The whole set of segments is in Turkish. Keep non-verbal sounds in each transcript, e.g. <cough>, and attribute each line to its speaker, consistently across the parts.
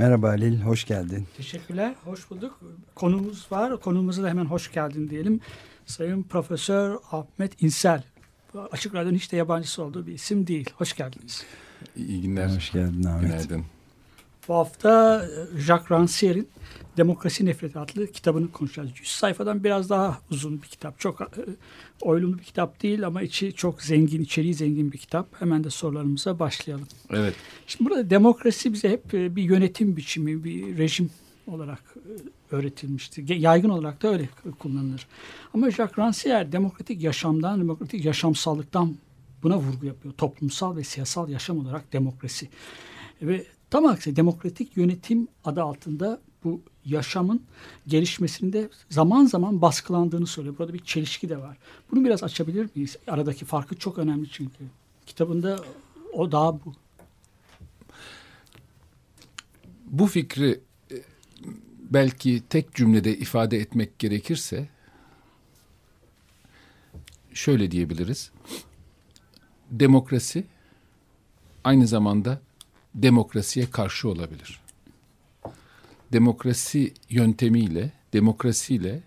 Speaker 1: Merhaba Halil, hoş geldin.
Speaker 2: Teşekkürler, hoş bulduk. Konumuz var, konumuza da hemen hoş geldin diyelim. Sayın Profesör Ahmet İnsel. Açık Radyo'nun hiç de yabancısı olduğu bir isim değil. Hoş geldiniz.
Speaker 3: İyi günler.
Speaker 1: Hoş geldin Ahmet.
Speaker 3: Günaydın.
Speaker 2: Bu hafta e, Jacques Rancière'in Demokrasi Nefreti adlı kitabını konuşacağız. 100 sayfadan biraz daha uzun bir kitap. Çok e, oylumlu bir kitap değil ama içi çok zengin, içeriği zengin bir kitap. Hemen de sorularımıza başlayalım.
Speaker 3: Evet.
Speaker 2: Şimdi burada demokrasi bize hep e, bir yönetim biçimi, bir rejim olarak e, öğretilmişti. Ge- Yaygın olarak da öyle kullanılır. Ama Jacques Rancière demokratik yaşamdan, demokratik yaşamsallıktan buna vurgu yapıyor. Toplumsal ve siyasal yaşam olarak demokrasi. Ve tam aksi demokratik yönetim adı altında bu yaşamın gelişmesinde zaman zaman baskılandığını söylüyor. Burada bir çelişki de var. Bunu biraz açabilir miyiz? Aradaki farkı çok önemli çünkü. Kitabında o daha bu.
Speaker 3: Bu fikri e, belki tek cümlede ifade etmek gerekirse şöyle diyebiliriz. Demokrasi aynı zamanda demokrasiye karşı olabilir. Demokrasi yöntemiyle, demokrasiyle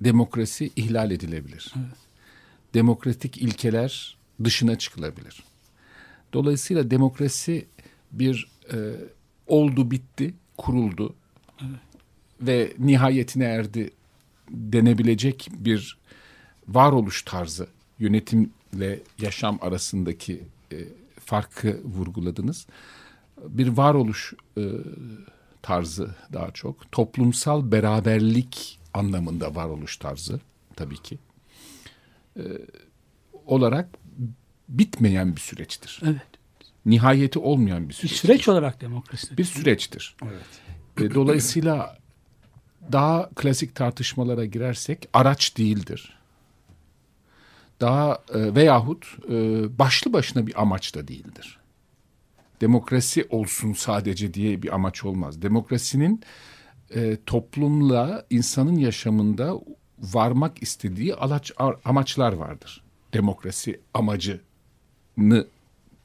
Speaker 3: demokrasi ihlal edilebilir. Demokratik ilkeler dışına çıkılabilir. Dolayısıyla demokrasi bir e, oldu bitti, kuruldu ve nihayetine erdi denebilecek bir varoluş tarzı yönetimle yaşam arasındaki e, farkı vurguladınız. Bir varoluş e, tarzı daha çok toplumsal beraberlik anlamında varoluş tarzı tabii ki e, olarak bitmeyen bir süreçtir.
Speaker 2: Evet.
Speaker 3: Nihayeti olmayan bir
Speaker 2: Bir
Speaker 3: süreçtir.
Speaker 2: süreç olarak demokrasi.
Speaker 3: bir süreçtir. E, Dolayısıyla daha klasik tartışmalara girersek araç değildir. Daha e, veyahut e, başlı başına bir amaç da değildir. Demokrasi olsun sadece diye bir amaç olmaz. Demokrasinin e, toplumla insanın yaşamında varmak istediği alaç, amaçlar vardır. Demokrasi amacını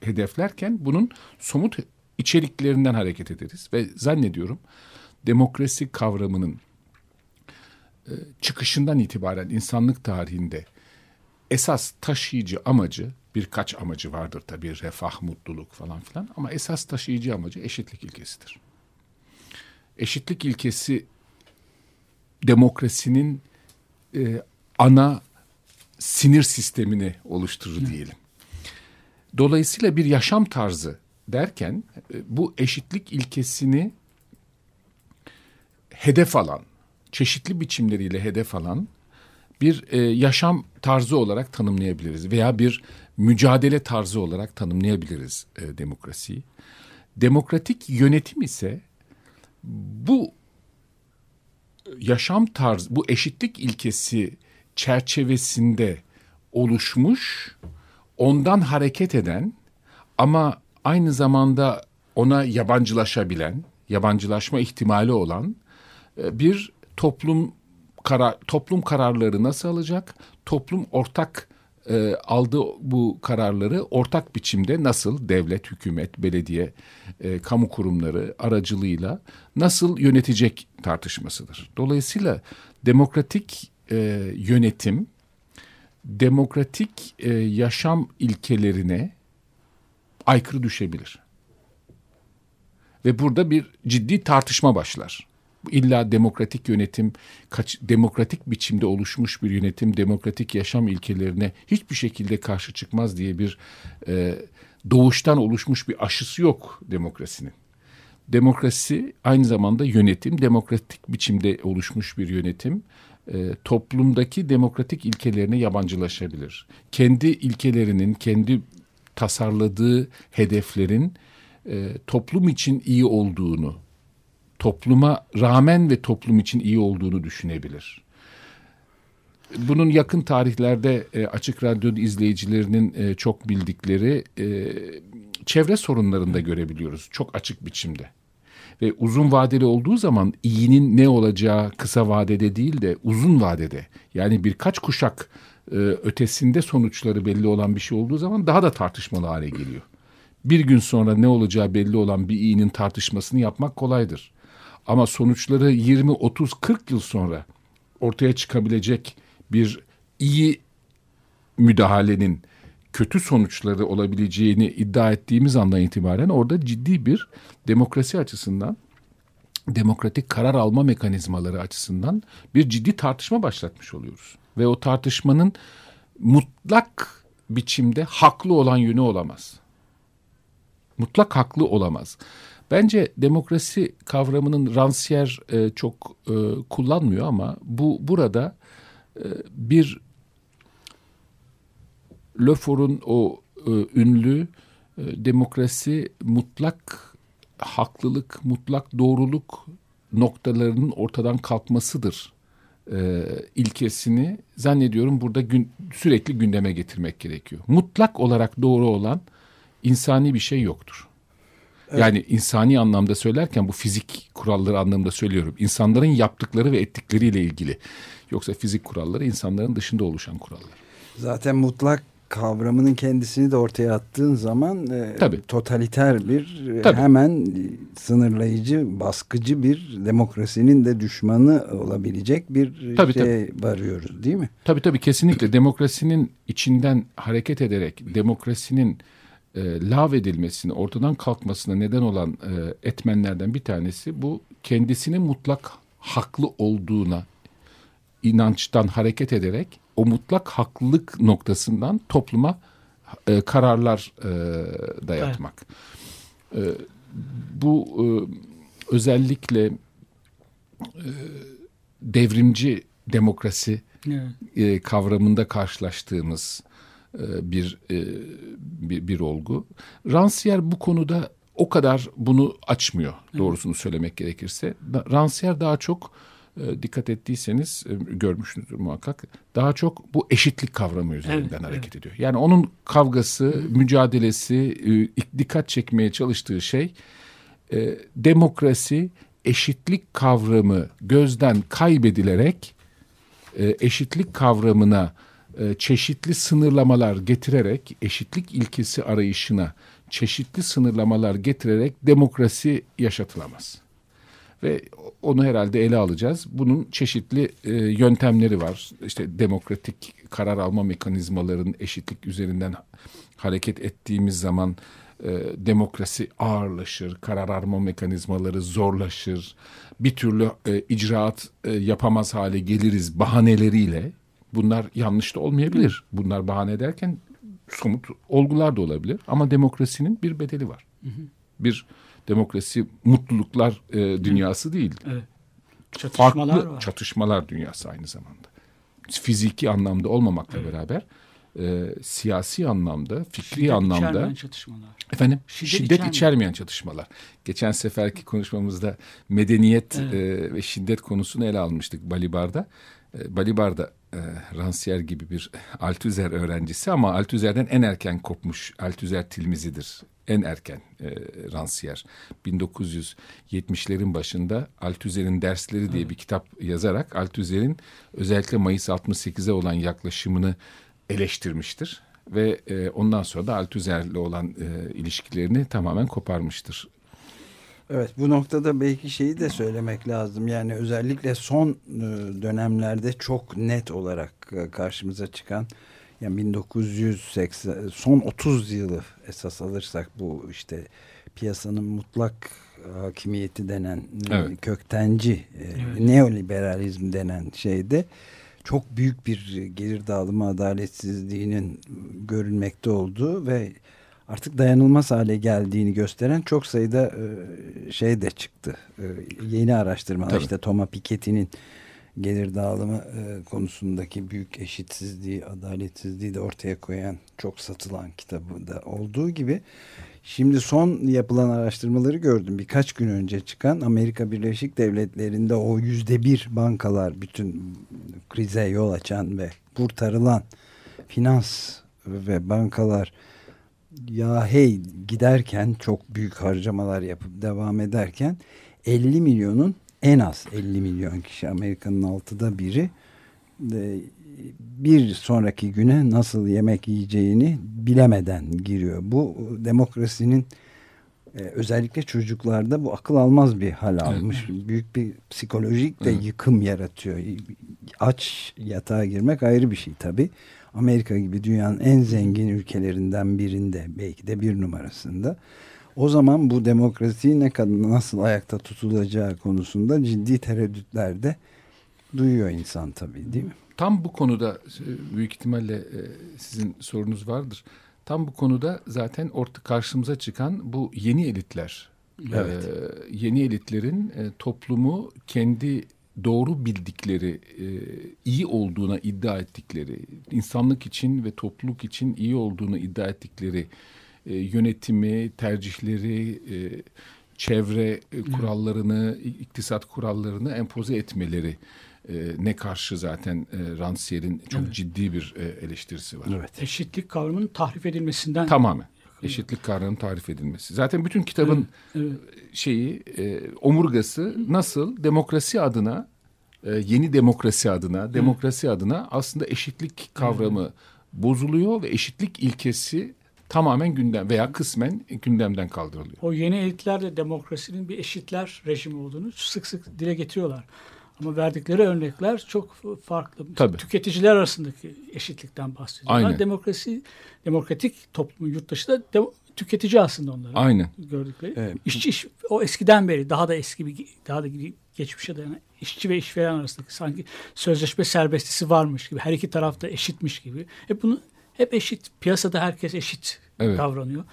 Speaker 3: hedeflerken bunun somut içeriklerinden hareket ederiz ve zannediyorum demokrasi kavramının e, çıkışından itibaren insanlık tarihinde esas taşıyıcı amacı birkaç amacı vardır tabii refah, mutluluk falan filan ama esas taşıyıcı amacı eşitlik ilkesidir. Eşitlik ilkesi demokrasinin e, ana sinir sistemini oluşturur diyelim. Dolayısıyla bir yaşam tarzı derken e, bu eşitlik ilkesini hedef alan, çeşitli biçimleriyle hedef alan bir e, yaşam tarzı olarak tanımlayabiliriz veya bir mücadele tarzı olarak tanımlayabiliriz e, demokrasiyi. Demokratik yönetim ise bu yaşam tarzı, bu eşitlik ilkesi çerçevesinde oluşmuş, ondan hareket eden ama aynı zamanda ona yabancılaşabilen, yabancılaşma ihtimali olan e, bir toplum karar toplum kararları nasıl alacak? Toplum ortak e, aldığı bu kararları ortak biçimde nasıl devlet, hükümet, belediye, e, kamu kurumları aracılığıyla nasıl yönetecek tartışmasıdır. Dolayısıyla demokratik e, yönetim demokratik e, yaşam ilkelerine aykırı düşebilir. Ve burada bir ciddi tartışma başlar. İlla demokratik yönetim, kaç, demokratik biçimde oluşmuş bir yönetim, demokratik yaşam ilkelerine hiçbir şekilde karşı çıkmaz diye bir e, doğuştan oluşmuş bir aşısı yok demokrasinin. Demokrasi aynı zamanda yönetim, demokratik biçimde oluşmuş bir yönetim e, toplumdaki demokratik ilkelerine yabancılaşabilir. Kendi ilkelerinin, kendi tasarladığı hedeflerin e, toplum için iyi olduğunu, topluma rağmen ve toplum için iyi olduğunu düşünebilir. Bunun yakın tarihlerde e, Açık Radyo izleyicilerinin e, çok bildikleri e, çevre sorunlarında görebiliyoruz. Çok açık biçimde. Ve uzun vadeli olduğu zaman iyinin ne olacağı kısa vadede değil de uzun vadede yani birkaç kuşak e, ötesinde sonuçları belli olan bir şey olduğu zaman daha da tartışmalı hale geliyor. Bir gün sonra ne olacağı belli olan bir iyinin tartışmasını yapmak kolaydır. Ama sonuçları 20, 30, 40 yıl sonra ortaya çıkabilecek bir iyi müdahalenin kötü sonuçları olabileceğini iddia ettiğimiz andan itibaren orada ciddi bir demokrasi açısından demokratik karar alma mekanizmaları açısından bir ciddi tartışma başlatmış oluyoruz. Ve o tartışmanın mutlak biçimde haklı olan yönü olamaz. Mutlak haklı olamaz. Bence demokrasi kavramının Rancière e, çok e, kullanmıyor ama bu burada e, bir Lefort'un o e, ünlü e, demokrasi mutlak haklılık, mutlak doğruluk noktalarının ortadan kalkmasıdır e, ilkesini zannediyorum burada gün, sürekli gündeme getirmek gerekiyor. Mutlak olarak doğru olan insani bir şey yoktur. Yani insani anlamda söylerken bu fizik kuralları anlamında söylüyorum. İnsanların yaptıkları ve ettikleriyle ilgili. Yoksa fizik kuralları insanların dışında oluşan kurallar.
Speaker 1: Zaten mutlak kavramının kendisini de ortaya attığın zaman e,
Speaker 3: Tabii.
Speaker 1: totaliter bir e,
Speaker 3: Tabii.
Speaker 1: hemen sınırlayıcı, baskıcı bir demokrasinin de düşmanı olabilecek bir
Speaker 3: Tabii,
Speaker 1: şey varıyoruz değil mi?
Speaker 3: Tabii tabii kesinlikle demokrasinin içinden hareket ederek demokrasinin e, lav edilmesine, ortadan kalkmasına neden olan e, etmenlerden bir tanesi bu kendisinin mutlak haklı olduğuna inançtan hareket ederek o mutlak haklılık noktasından topluma e, kararlar e, dayatmak. E, bu e, özellikle e, devrimci demokrasi
Speaker 2: Evet.
Speaker 3: e, kavramında karşılaştığımız bir, e, bir bir olgu. Rancière bu konuda o kadar bunu açmıyor doğrusunu söylemek gerekirse. Rancière daha çok e, dikkat ettiyseniz e, görmüşsünüzdür muhakkak. Daha çok bu eşitlik kavramı üzerinden
Speaker 2: Evet,
Speaker 3: hareket ediyor. Yani onun kavgası, mücadelesi, e, dikkat çekmeye çalıştığı şey e, demokrasi, eşitlik kavramı gözden kaybedilerek e, eşitlik kavramına e, çeşitli sınırlamalar getirerek eşitlik ilkesi arayışına çeşitli sınırlamalar getirerek demokrasi yaşatılamaz. Ve onu herhalde ele alacağız. Bunun çeşitli e, yöntemleri var. İşte demokratik karar alma mekanizmaların eşitlik üzerinden hareket ettiğimiz zaman e, demokrasi ağırlaşır, karar alma mekanizmaları zorlaşır. Bir türlü e, icraat e, yapamaz hale geliriz bahaneleriyle. Bunlar yanlış da olmayabilir. Bunlar bahane derken somut olgular da olabilir. Ama demokrasinin bir bedeli var. Bir demokrasi mutluluklar e, dünyası değil.
Speaker 2: Evet. Çatışmalar
Speaker 3: Farklı
Speaker 2: var.
Speaker 3: çatışmalar dünyası aynı zamanda. Fiziki anlamda olmamakla beraber e, siyasi anlamda, fikri
Speaker 2: Şiddet
Speaker 3: anlamda
Speaker 2: içermeyen çatışmalar.
Speaker 3: Efendim
Speaker 2: Şiddet
Speaker 3: şiddet,
Speaker 2: içermeyen.
Speaker 3: içermeyen çatışmalar. Geçen seferki konuşmamızda medeniyet
Speaker 2: Evet.
Speaker 3: e, ve şiddet konusunu ele almıştık Balibar'da. E, Balibar'da e, Rancière gibi bir Althusser öğrencisi ama Althusser'den en erken kopmuş Althusser tilmizidir. En erken e, Rancière. 1970'lerin başında Althusser'in Dersleri diye bir kitap yazarak Althusser'in özellikle Mayıs 68'e olan yaklaşımını eleştirmiştir ve e, ondan sonra da Althusser'le olan e, ilişkilerini tamamen koparmıştır.
Speaker 1: Evet bu noktada belki şeyi de söylemek lazım. Yani özellikle son e, dönemlerde çok net olarak e, karşımıza çıkan yani 1980 son 30 yılı esas alırsak bu işte piyasanın mutlak hakimiyeti denen
Speaker 3: Evet.
Speaker 1: köktenci e, neoliberalizm denen şeyde çok büyük bir gelir dağılımı adaletsizliğinin görülmekte olduğu ve artık dayanılmaz hale geldiğini gösteren çok sayıda e, şey de çıktı. E, yeni araştırmalar
Speaker 3: Tabii.
Speaker 1: işte Thomas Piketty'nin gelir dağılımı e, konusundaki büyük eşitsizliği, adaletsizliği de ortaya koyan çok satılan kitabı da olduğu gibi Şimdi son yapılan araştırmaları gördüm. Birkaç gün önce çıkan Amerika Birleşik Devletleri'nde o yüzde bir bankalar bütün krize yol açan ve kurtarılan finans ve bankalar ya hey giderken çok büyük harcamalar yapıp devam ederken 50 milyonun en az 50 milyon kişi Amerika'nın altıda biri de bir sonraki güne nasıl yemek yiyeceğini bilemeden giriyor. Bu demokrasinin e, özellikle çocuklarda bu akıl almaz bir hal almış. Büyük bir psikolojik de yıkım yaratıyor. Aç yatağa girmek ayrı bir şey tabii. Amerika gibi dünyanın en zengin ülkelerinden birinde belki de bir numarasında. O zaman bu demokrasiyi ne kadar nasıl ayakta tutulacağı konusunda ciddi tereddütler de duyuyor insan tabii değil mi?
Speaker 3: Tam bu konuda e, büyük ihtimalle e, sizin sorunuz vardır. Tam bu konuda zaten orta karşımıza çıkan bu yeni elitler.
Speaker 1: Evet.
Speaker 3: E, yeni elitlerin e, toplumu kendi doğru bildikleri, e, iyi olduğuna iddia ettikleri, insanlık için ve topluluk için iyi olduğunu iddia ettikleri e, yönetimi, tercihleri, e, çevre kurallarını, iktisat kurallarını empoze etmeleri ne karşı zaten Rancière'in çok ciddi bir eleştirisi var.
Speaker 1: Evet.
Speaker 2: Eşitlik kavramının tahrif edilmesinden
Speaker 3: Tamamen. Eşitlik kavramının tarif edilmesi. Zaten bütün kitabın
Speaker 2: Evet.
Speaker 3: şeyi, e, omurgası nasıl demokrasi adına, e, yeni demokrasi adına, demokrasi adına aslında eşitlik kavramı bozuluyor ve eşitlik ilkesi tamamen gündem veya kısmen gündemden kaldırılıyor.
Speaker 2: O yeni elitler de demokrasinin bir eşitler rejimi olduğunu sık sık dile getiriyorlar. Ama verdikleri örnekler çok farklı.
Speaker 3: Tabii.
Speaker 2: Tüketiciler arasındaki eşitlikten bahsediyorlar.
Speaker 3: Aynen.
Speaker 2: Demokrasi, demokratik toplum yurttaşı da de- tüketici aslında onların
Speaker 3: Aynen.
Speaker 2: gördükleri.
Speaker 1: Evet.
Speaker 2: İşçi iş, o eskiden beri daha da eski bir daha da geçmişe dayanan işçi ve işveren arasındaki sanki sözleşme serbestisi varmış gibi her iki tarafta eşitmiş gibi. Hep bunu hep eşit piyasada herkes eşit
Speaker 3: Evet.
Speaker 2: davranıyor.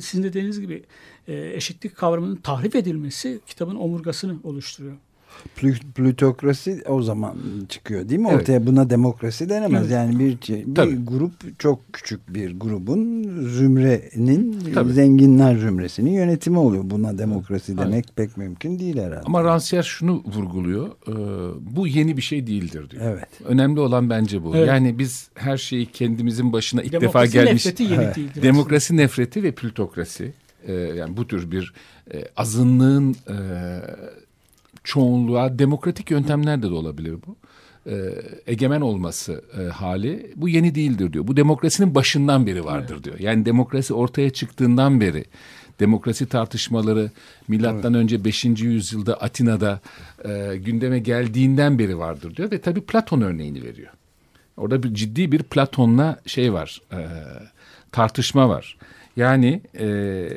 Speaker 2: Sizin de dediğiniz gibi e, eşitlik kavramının tahrif edilmesi kitabın omurgasını oluşturuyor.
Speaker 1: Plü- Plütokrasi o zaman çıkıyor değil mi?
Speaker 3: Evet.
Speaker 1: Ortaya buna demokrasi denemez.
Speaker 2: Evet.
Speaker 1: Yani bir, bir
Speaker 3: Tabii.
Speaker 1: grup çok küçük bir grubun zümrenin
Speaker 3: Tabii.
Speaker 1: zenginler zümresinin yönetimi oluyor. Buna demokrasi demek pek mümkün değil herhalde.
Speaker 3: Ama Rancière şunu vurguluyor, e, bu yeni bir şey değildir diyor.
Speaker 1: Evet.
Speaker 3: Önemli olan bence bu.
Speaker 2: Evet.
Speaker 3: Yani biz her şeyi kendimizin başına ilk defa
Speaker 2: Demokrasi
Speaker 3: gelmiş.
Speaker 2: nefreti yeni
Speaker 1: Evet.
Speaker 2: değildir.
Speaker 3: Demokrasi nefreti ve plütokrasi. e, yani bu tür bir e, azınlığın e, çoğunluğa demokratik yöntemlerde de olabilir bu. E, egemen olması e, hali bu yeni değildir diyor. Bu demokrasinin başından beri vardır diyor. Yani demokrasi ortaya çıktığından beri demokrasi tartışmaları milattan önce 5. yüzyılda Atina'da e, gündeme geldiğinden beri vardır diyor ve tabii Platon örneğini veriyor. Orada bir ciddi bir Platon'la şey var, e, tartışma var. Yani e,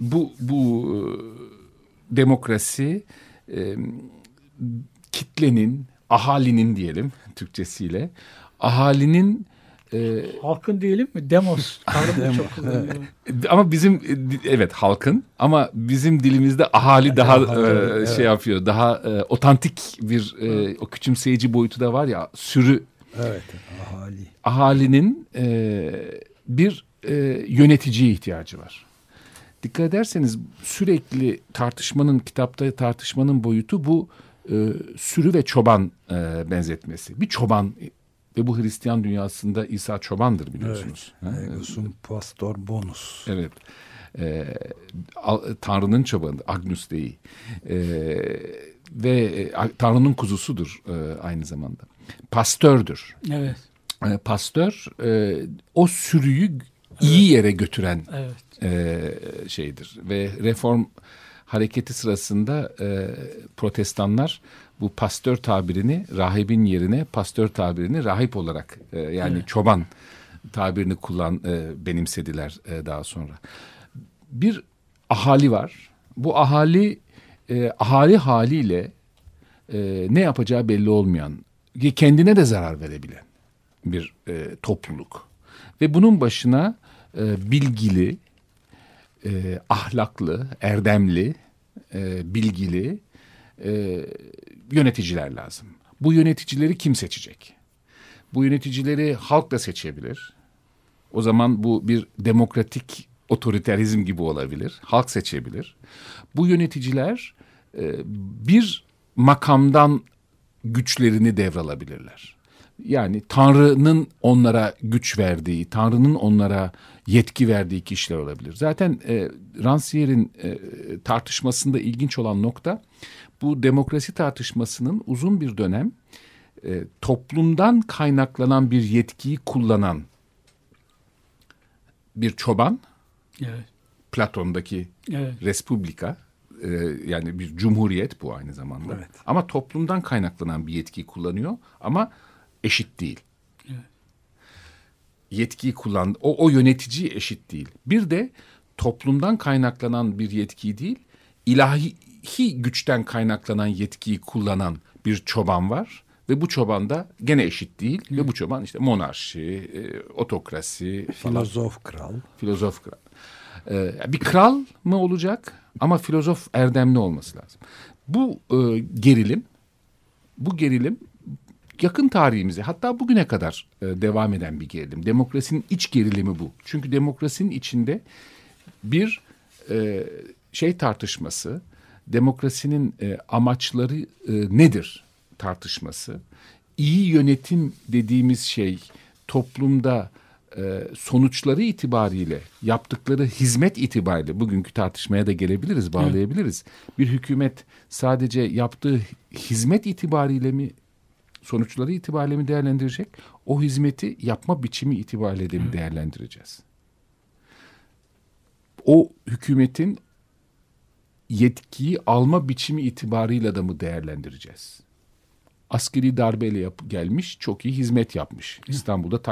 Speaker 3: bu bu e, demokrasi e, kitlenin, ahalinin diyelim Türkçesiyle, ahalinin e,
Speaker 2: Halkın diyelim mi? Demos <laughs> kavramı çok
Speaker 3: ama bizim evet halkın ama bizim dilimizde ahali daha e, şey yapıyor. Daha e, otantik bir e, o küçümseyici boyutu da var ya sürü
Speaker 1: Evet. Ahali.
Speaker 3: ahalinin e, bir e, yöneticiye ihtiyacı var. Dikkat ederseniz sürekli tartışmanın kitapta tartışmanın boyutu bu e, sürü ve çoban e, benzetmesi. Bir çoban ve bu Hristiyan dünyasında İsa çobandır biliyorsunuz. Ha?
Speaker 1: Egosum pastor bonus.
Speaker 3: Evet. Al- Tanrı'nın çobanı Agnus Dei. Ee, ve e, Tanrı'nın kuzusudur e, aynı zamanda. Pastördür.
Speaker 2: Evet.
Speaker 3: E, pastör e, o sürüyü iyi yere götüren
Speaker 2: Evet.
Speaker 3: E, şeydir. Ve reform hareketi sırasında e, protestanlar bu pastör tabirini rahibin yerine pastör tabirini rahip olarak e, yani
Speaker 2: Evet.
Speaker 3: çoban tabirini kullan e, benimsediler e, daha sonra. Bir ahali var. Bu ahali e, ahali haliyle e, ne yapacağı belli olmayan kendine de zarar verebilen bir e, topluluk. Ve bunun başına e, bilgili, e, ahlaklı, erdemli, e, bilgili e, yöneticiler lazım. Bu yöneticileri kim seçecek? Bu yöneticileri halk da seçebilir. O zaman bu bir demokratik otoriterizm gibi olabilir. Halk seçebilir. Bu yöneticiler e, bir makamdan güçlerini devralabilirler. Yani Tanrı'nın onlara güç verdiği, Tanrı'nın onlara yetki verdiği kişiler olabilir. Zaten e, Rancière'in e, tartışmasında ilginç olan nokta bu demokrasi tartışmasının uzun bir dönem e, toplumdan kaynaklanan bir yetkiyi kullanan bir çoban,
Speaker 2: Evet.
Speaker 3: Platon'daki
Speaker 2: Evet.
Speaker 3: Respublika e, yani bir cumhuriyet bu aynı zamanda.
Speaker 1: Evet.
Speaker 3: Ama toplumdan kaynaklanan bir yetkiyi kullanıyor ama eşit değil. Yetkiyi kullan o, o yönetici eşit değil. Bir de toplumdan kaynaklanan bir yetki değil, ilahi güçten kaynaklanan yetkiyi kullanan bir çoban var ve bu çoban da gene eşit değil ve bu çoban işte monarşi, e, otokrasi falan
Speaker 1: Filozof kral.
Speaker 3: filozof kral. Ee, bir kral mı olacak ama filozof erdemli olması lazım. Bu e, gerilim, bu gerilim yakın tarihimize hatta bugüne kadar e, devam eden bir gerilim. Demokrasinin iç gerilimi bu. Çünkü demokrasinin içinde bir e, şey tartışması, demokrasinin e, amaçları e, nedir tartışması, iyi yönetim dediğimiz şey toplumda e, sonuçları itibariyle yaptıkları hizmet itibariyle bugünkü tartışmaya da gelebiliriz, bağlayabiliriz. Bir hükümet sadece yaptığı hizmet itibariyle mi sonuçları itibariyle mi değerlendirecek? O hizmeti yapma biçimi itibariyle de mi değerlendireceğiz? O hükümetin yetkiyi alma biçimi itibarıyla da mı değerlendireceğiz? Askeri darbeyle yap gelmiş, çok iyi hizmet yapmış. İstanbul'da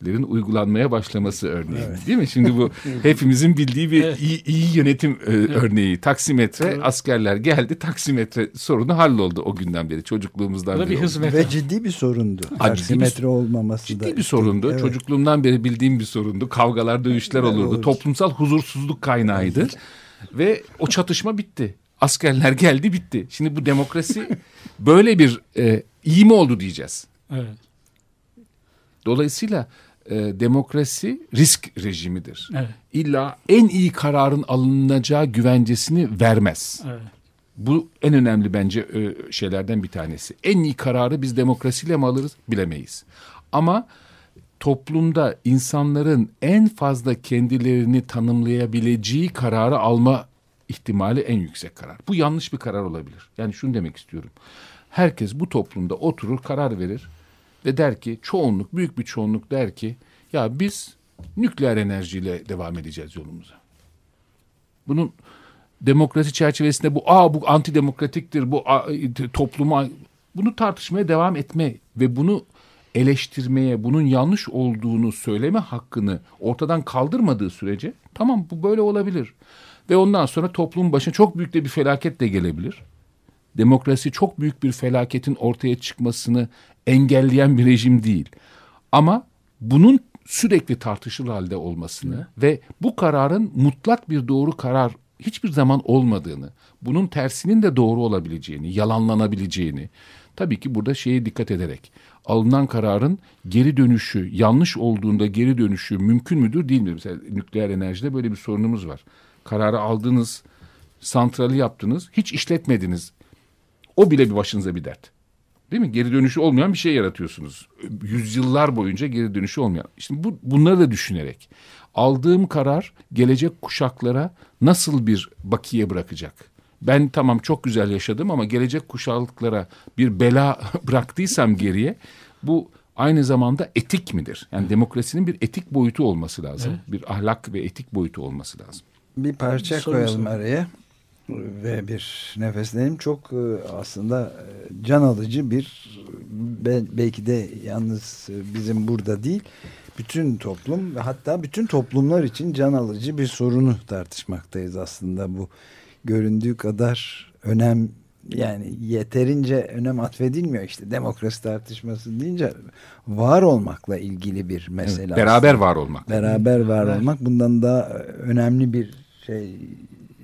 Speaker 3: taksimetrelerin uygulanmaya başlaması örneği. Değil mi? Şimdi bu <laughs> hepimizin bildiği bir iyi, iyi yönetim e, örneği. Taksimetre, askerler geldi, taksimetre sorunu halloldu o günden beri, çocukluğumuzdan
Speaker 2: Bu da
Speaker 3: beri.
Speaker 2: bir hizmet.
Speaker 1: Ve ciddi bir sorundu.
Speaker 3: ciddi bir-
Speaker 1: Taksimetre olmaması da.
Speaker 3: Ciddi bir sorundu.
Speaker 1: Evet.
Speaker 3: Çocukluğumdan beri bildiğim bir sorundu. Kavgalar, dövüşler olurdu.
Speaker 1: olurdu.
Speaker 3: Toplumsal huzursuzluk kaynağıydı. Ve o çatışma bitti. Askerler geldi bitti. Şimdi bu demokrasi böyle bir e, iyi mi oldu diyeceğiz.
Speaker 2: Evet.
Speaker 3: Dolayısıyla e, demokrasi risk rejimidir.
Speaker 2: Evet.
Speaker 3: İlla en iyi kararın alınacağı güvencesini vermez.
Speaker 2: Evet.
Speaker 3: Bu en önemli bence e, şeylerden bir tanesi. En iyi kararı biz demokrasiyle mi alırız bilemeyiz. Ama toplumda insanların en fazla kendilerini tanımlayabileceği kararı alma ihtimali en yüksek karar. Bu yanlış bir karar olabilir. Yani şunu demek istiyorum. Herkes bu toplumda oturur karar verir ve der ki çoğunluk büyük bir çoğunluk der ki ya biz nükleer enerjiyle devam edeceğiz yolumuza. Bunun demokrasi çerçevesinde bu aa bu antidemokratiktir bu a, topluma bunu tartışmaya devam etme ve bunu eleştirmeye bunun yanlış olduğunu söyleme hakkını ortadan kaldırmadığı sürece tamam bu böyle olabilir. Ve ondan sonra toplumun başına çok büyük de bir felaket de gelebilir. Demokrasi çok büyük bir felaketin ortaya çıkmasını engelleyen bir rejim değil. Ama bunun sürekli tartışılır halde olmasını ve bu kararın mutlak bir doğru karar hiçbir zaman olmadığını, bunun tersinin de doğru olabileceğini, yalanlanabileceğini, tabii ki burada şeye dikkat ederek alınan kararın geri dönüşü, yanlış olduğunda geri dönüşü mümkün müdür değil mi? Mesela nükleer enerjide böyle bir sorunumuz var. Kararı aldınız, santrali yaptınız, hiç işletmediniz. O bile bir başınıza bir dert. Değil mi? Geri dönüşü olmayan bir şey yaratıyorsunuz. Yüzyıllar boyunca geri dönüşü olmayan. İşte bu, bunları da düşünerek aldığım karar gelecek kuşaklara nasıl bir bakiye bırakacak? Ben tamam çok güzel yaşadım ama gelecek kuşaklara bir bela <laughs> bıraktıysam geriye bu aynı zamanda etik midir? Yani demokrasinin bir etik boyutu olması lazım. Bir ahlak ve etik boyutu olması lazım.
Speaker 1: Bir parça
Speaker 2: Soru
Speaker 1: koyalım
Speaker 2: sor.
Speaker 1: araya ve bir nefeslenelim. Çok e, aslında e, can alıcı bir be- belki de yalnız e, bizim burada değil bütün toplum ve hatta bütün toplumlar için can alıcı bir sorunu tartışmaktayız aslında bu göründüğü kadar önem yani yeterince önem atfedilmiyor işte demokrasi tartışması deyince var olmakla ilgili bir mesele.
Speaker 3: Evet, beraber var olmak.
Speaker 1: beraber var olmak bundan daha önemli bir şey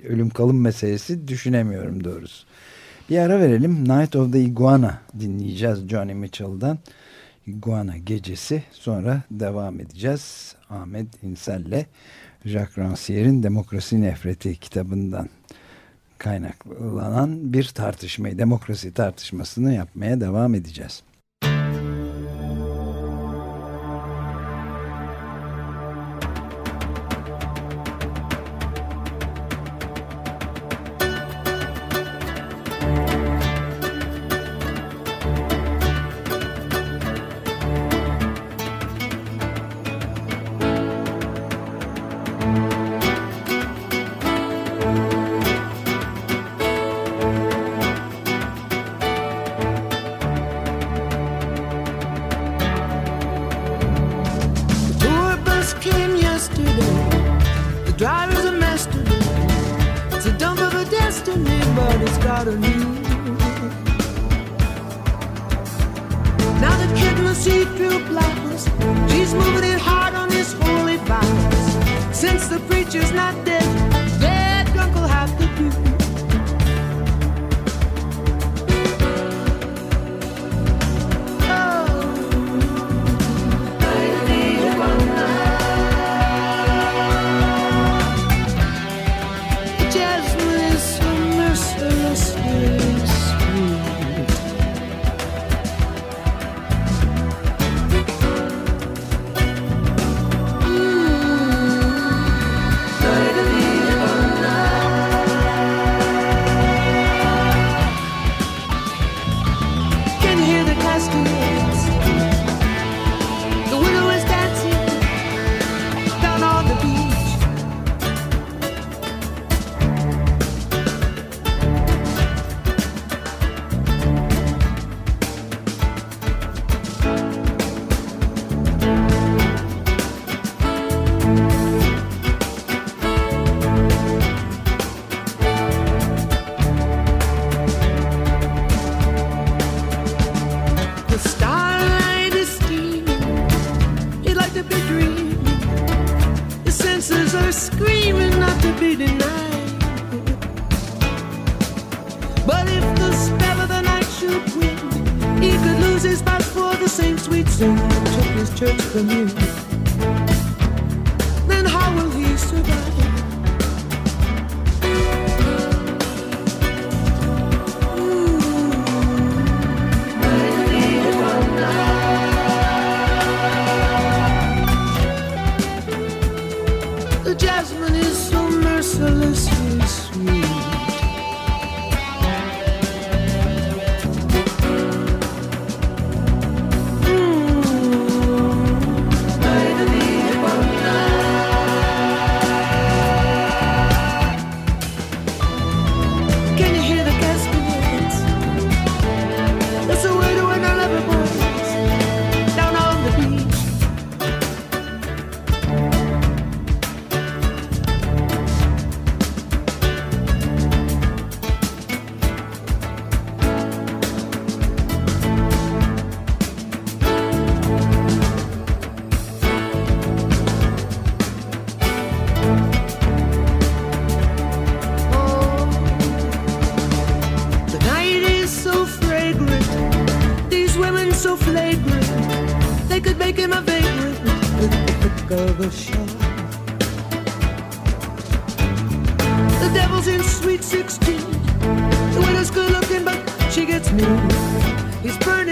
Speaker 1: ölüm kalım meselesi düşünemiyorum doğrusu. Bir ara verelim. Night of the Iguana dinleyeceğiz Johnny Mitchell'dan.
Speaker 4: Iguana gecesi. Sonra devam edeceğiz. Ahmet İnsel'le Jacques Rancière'in Demokrasi Nefreti kitabından kaynaklanan bir tartışmayı, demokrasi tartışmasını yapmaya devam edeceğiz.
Speaker 1: rivals in Sweet 16. The winner's good looking, but she gets me. He's burning.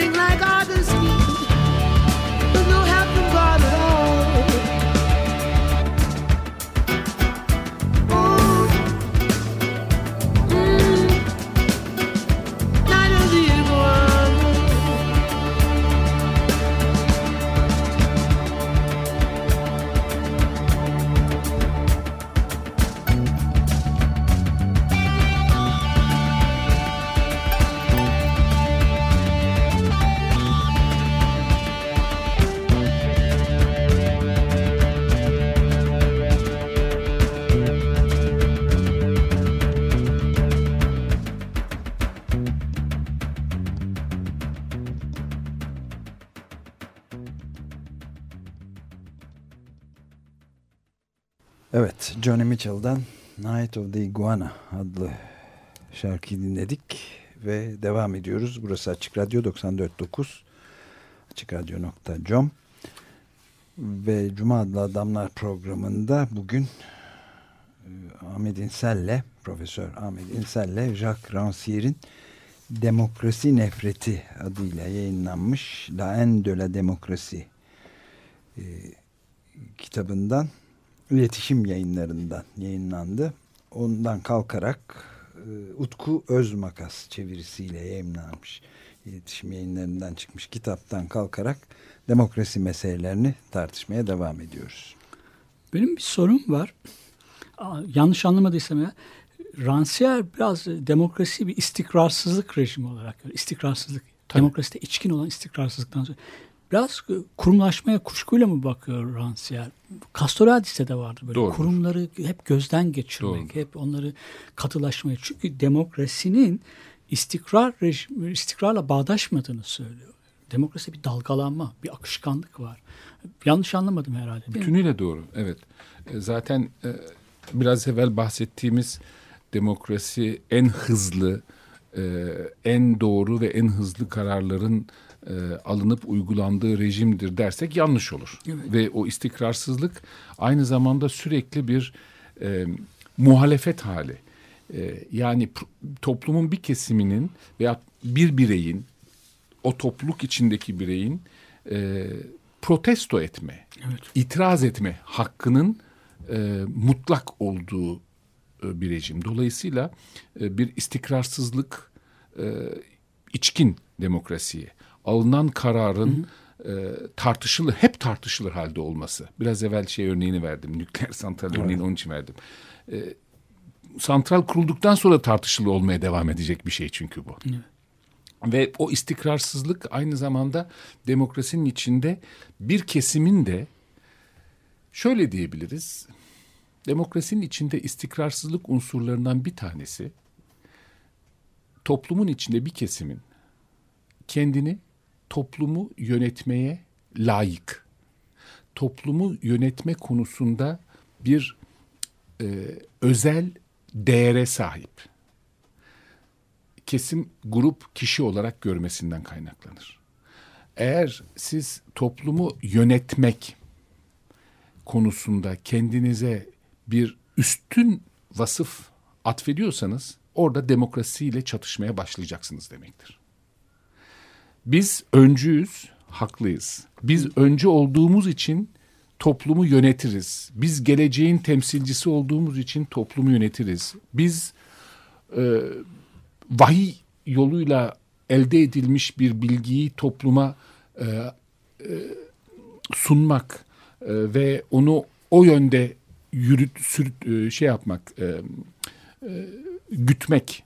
Speaker 4: Johnny Mitchell'dan Night of the Iguana adlı şarkıyı dinledik ve devam ediyoruz. Burası Açık Radyo 94.9
Speaker 1: açıkradyo.com ve Cuma adlı adamlar programında bugün e, Ahmet İnsel'le Profesör Ahmet İnsel'le Jacques Rancière'in Demokrasi Nefreti adıyla yayınlanmış La Haine de la Demokrasi e, kitabından iletişim yayınlarından yayınlandı. Ondan kalkarak e, Utku Özmakas çevirisiyle yayınlanmış. iletişim yayınlarından çıkmış kitaptan kalkarak demokrasi meselelerini tartışmaya devam ediyoruz.
Speaker 2: Benim bir sorum var. Aa, yanlış anlamadıysam ya. Rancière biraz demokrasi bir istikrarsızlık rejimi olarak görüyor. İstikrarsızlık. Tabii. Demokraside içkin olan istikrarsızlıktan sonra. Biraz kurumlaşmaya kuşkuyla mı bakıyor Rancière? Castoradis'te de vardı böyle. Doğrudur. Kurumları hep gözden geçirmek, Doğrudur. hep onları katılaşmaya. Çünkü demokrasinin istikrar rejimi, istikrarla bağdaşmadığını söylüyor. Demokrasi bir dalgalanma, bir akışkanlık var. Yanlış anlamadım herhalde.
Speaker 3: Bütünüyle doğru, evet. E, zaten e, biraz evvel bahsettiğimiz demokrasi en hızlı, e, en doğru ve en hızlı kararların alınıp uygulandığı rejimdir dersek yanlış olur. Evet. Ve o istikrarsızlık aynı zamanda sürekli bir e, muhalefet hali. E, yani toplumun bir kesiminin veya bir bireyin o topluluk içindeki bireyin e, protesto etme, evet. itiraz etme hakkının e, mutlak olduğu e, bir rejim. Dolayısıyla e, bir istikrarsızlık e, içkin demokrasiye, alınan kararın hı hı. E, tartışılır, hep tartışılır halde olması. Biraz evvel şey örneğini verdim, nükleer santral evet. örneğini onun için verdim. E, santral kurulduktan sonra tartışılı olmaya devam edecek bir şey çünkü bu. Evet. Ve o istikrarsızlık aynı zamanda demokrasinin içinde bir kesimin de şöyle diyebiliriz. Demokrasinin içinde istikrarsızlık unsurlarından bir tanesi toplumun içinde bir kesimin kendini toplumu yönetmeye layık, toplumu yönetme konusunda bir e, özel değere sahip kesim, grup, kişi olarak görmesinden kaynaklanır. Eğer siz toplumu yönetmek konusunda kendinize bir üstün vasıf atfediyorsanız orada demokrasiyle çatışmaya başlayacaksınız demektir. Biz öncüyüz, haklıyız. Biz öncü olduğumuz için toplumu yönetiriz. Biz geleceğin temsilcisi olduğumuz için toplumu yönetiriz. Biz e, vahiy yoluyla elde edilmiş bir bilgiyi topluma e, e, sunmak e, ve onu o yönde yürüt, sürüt, e, şey yapmak, e, e, gütmek,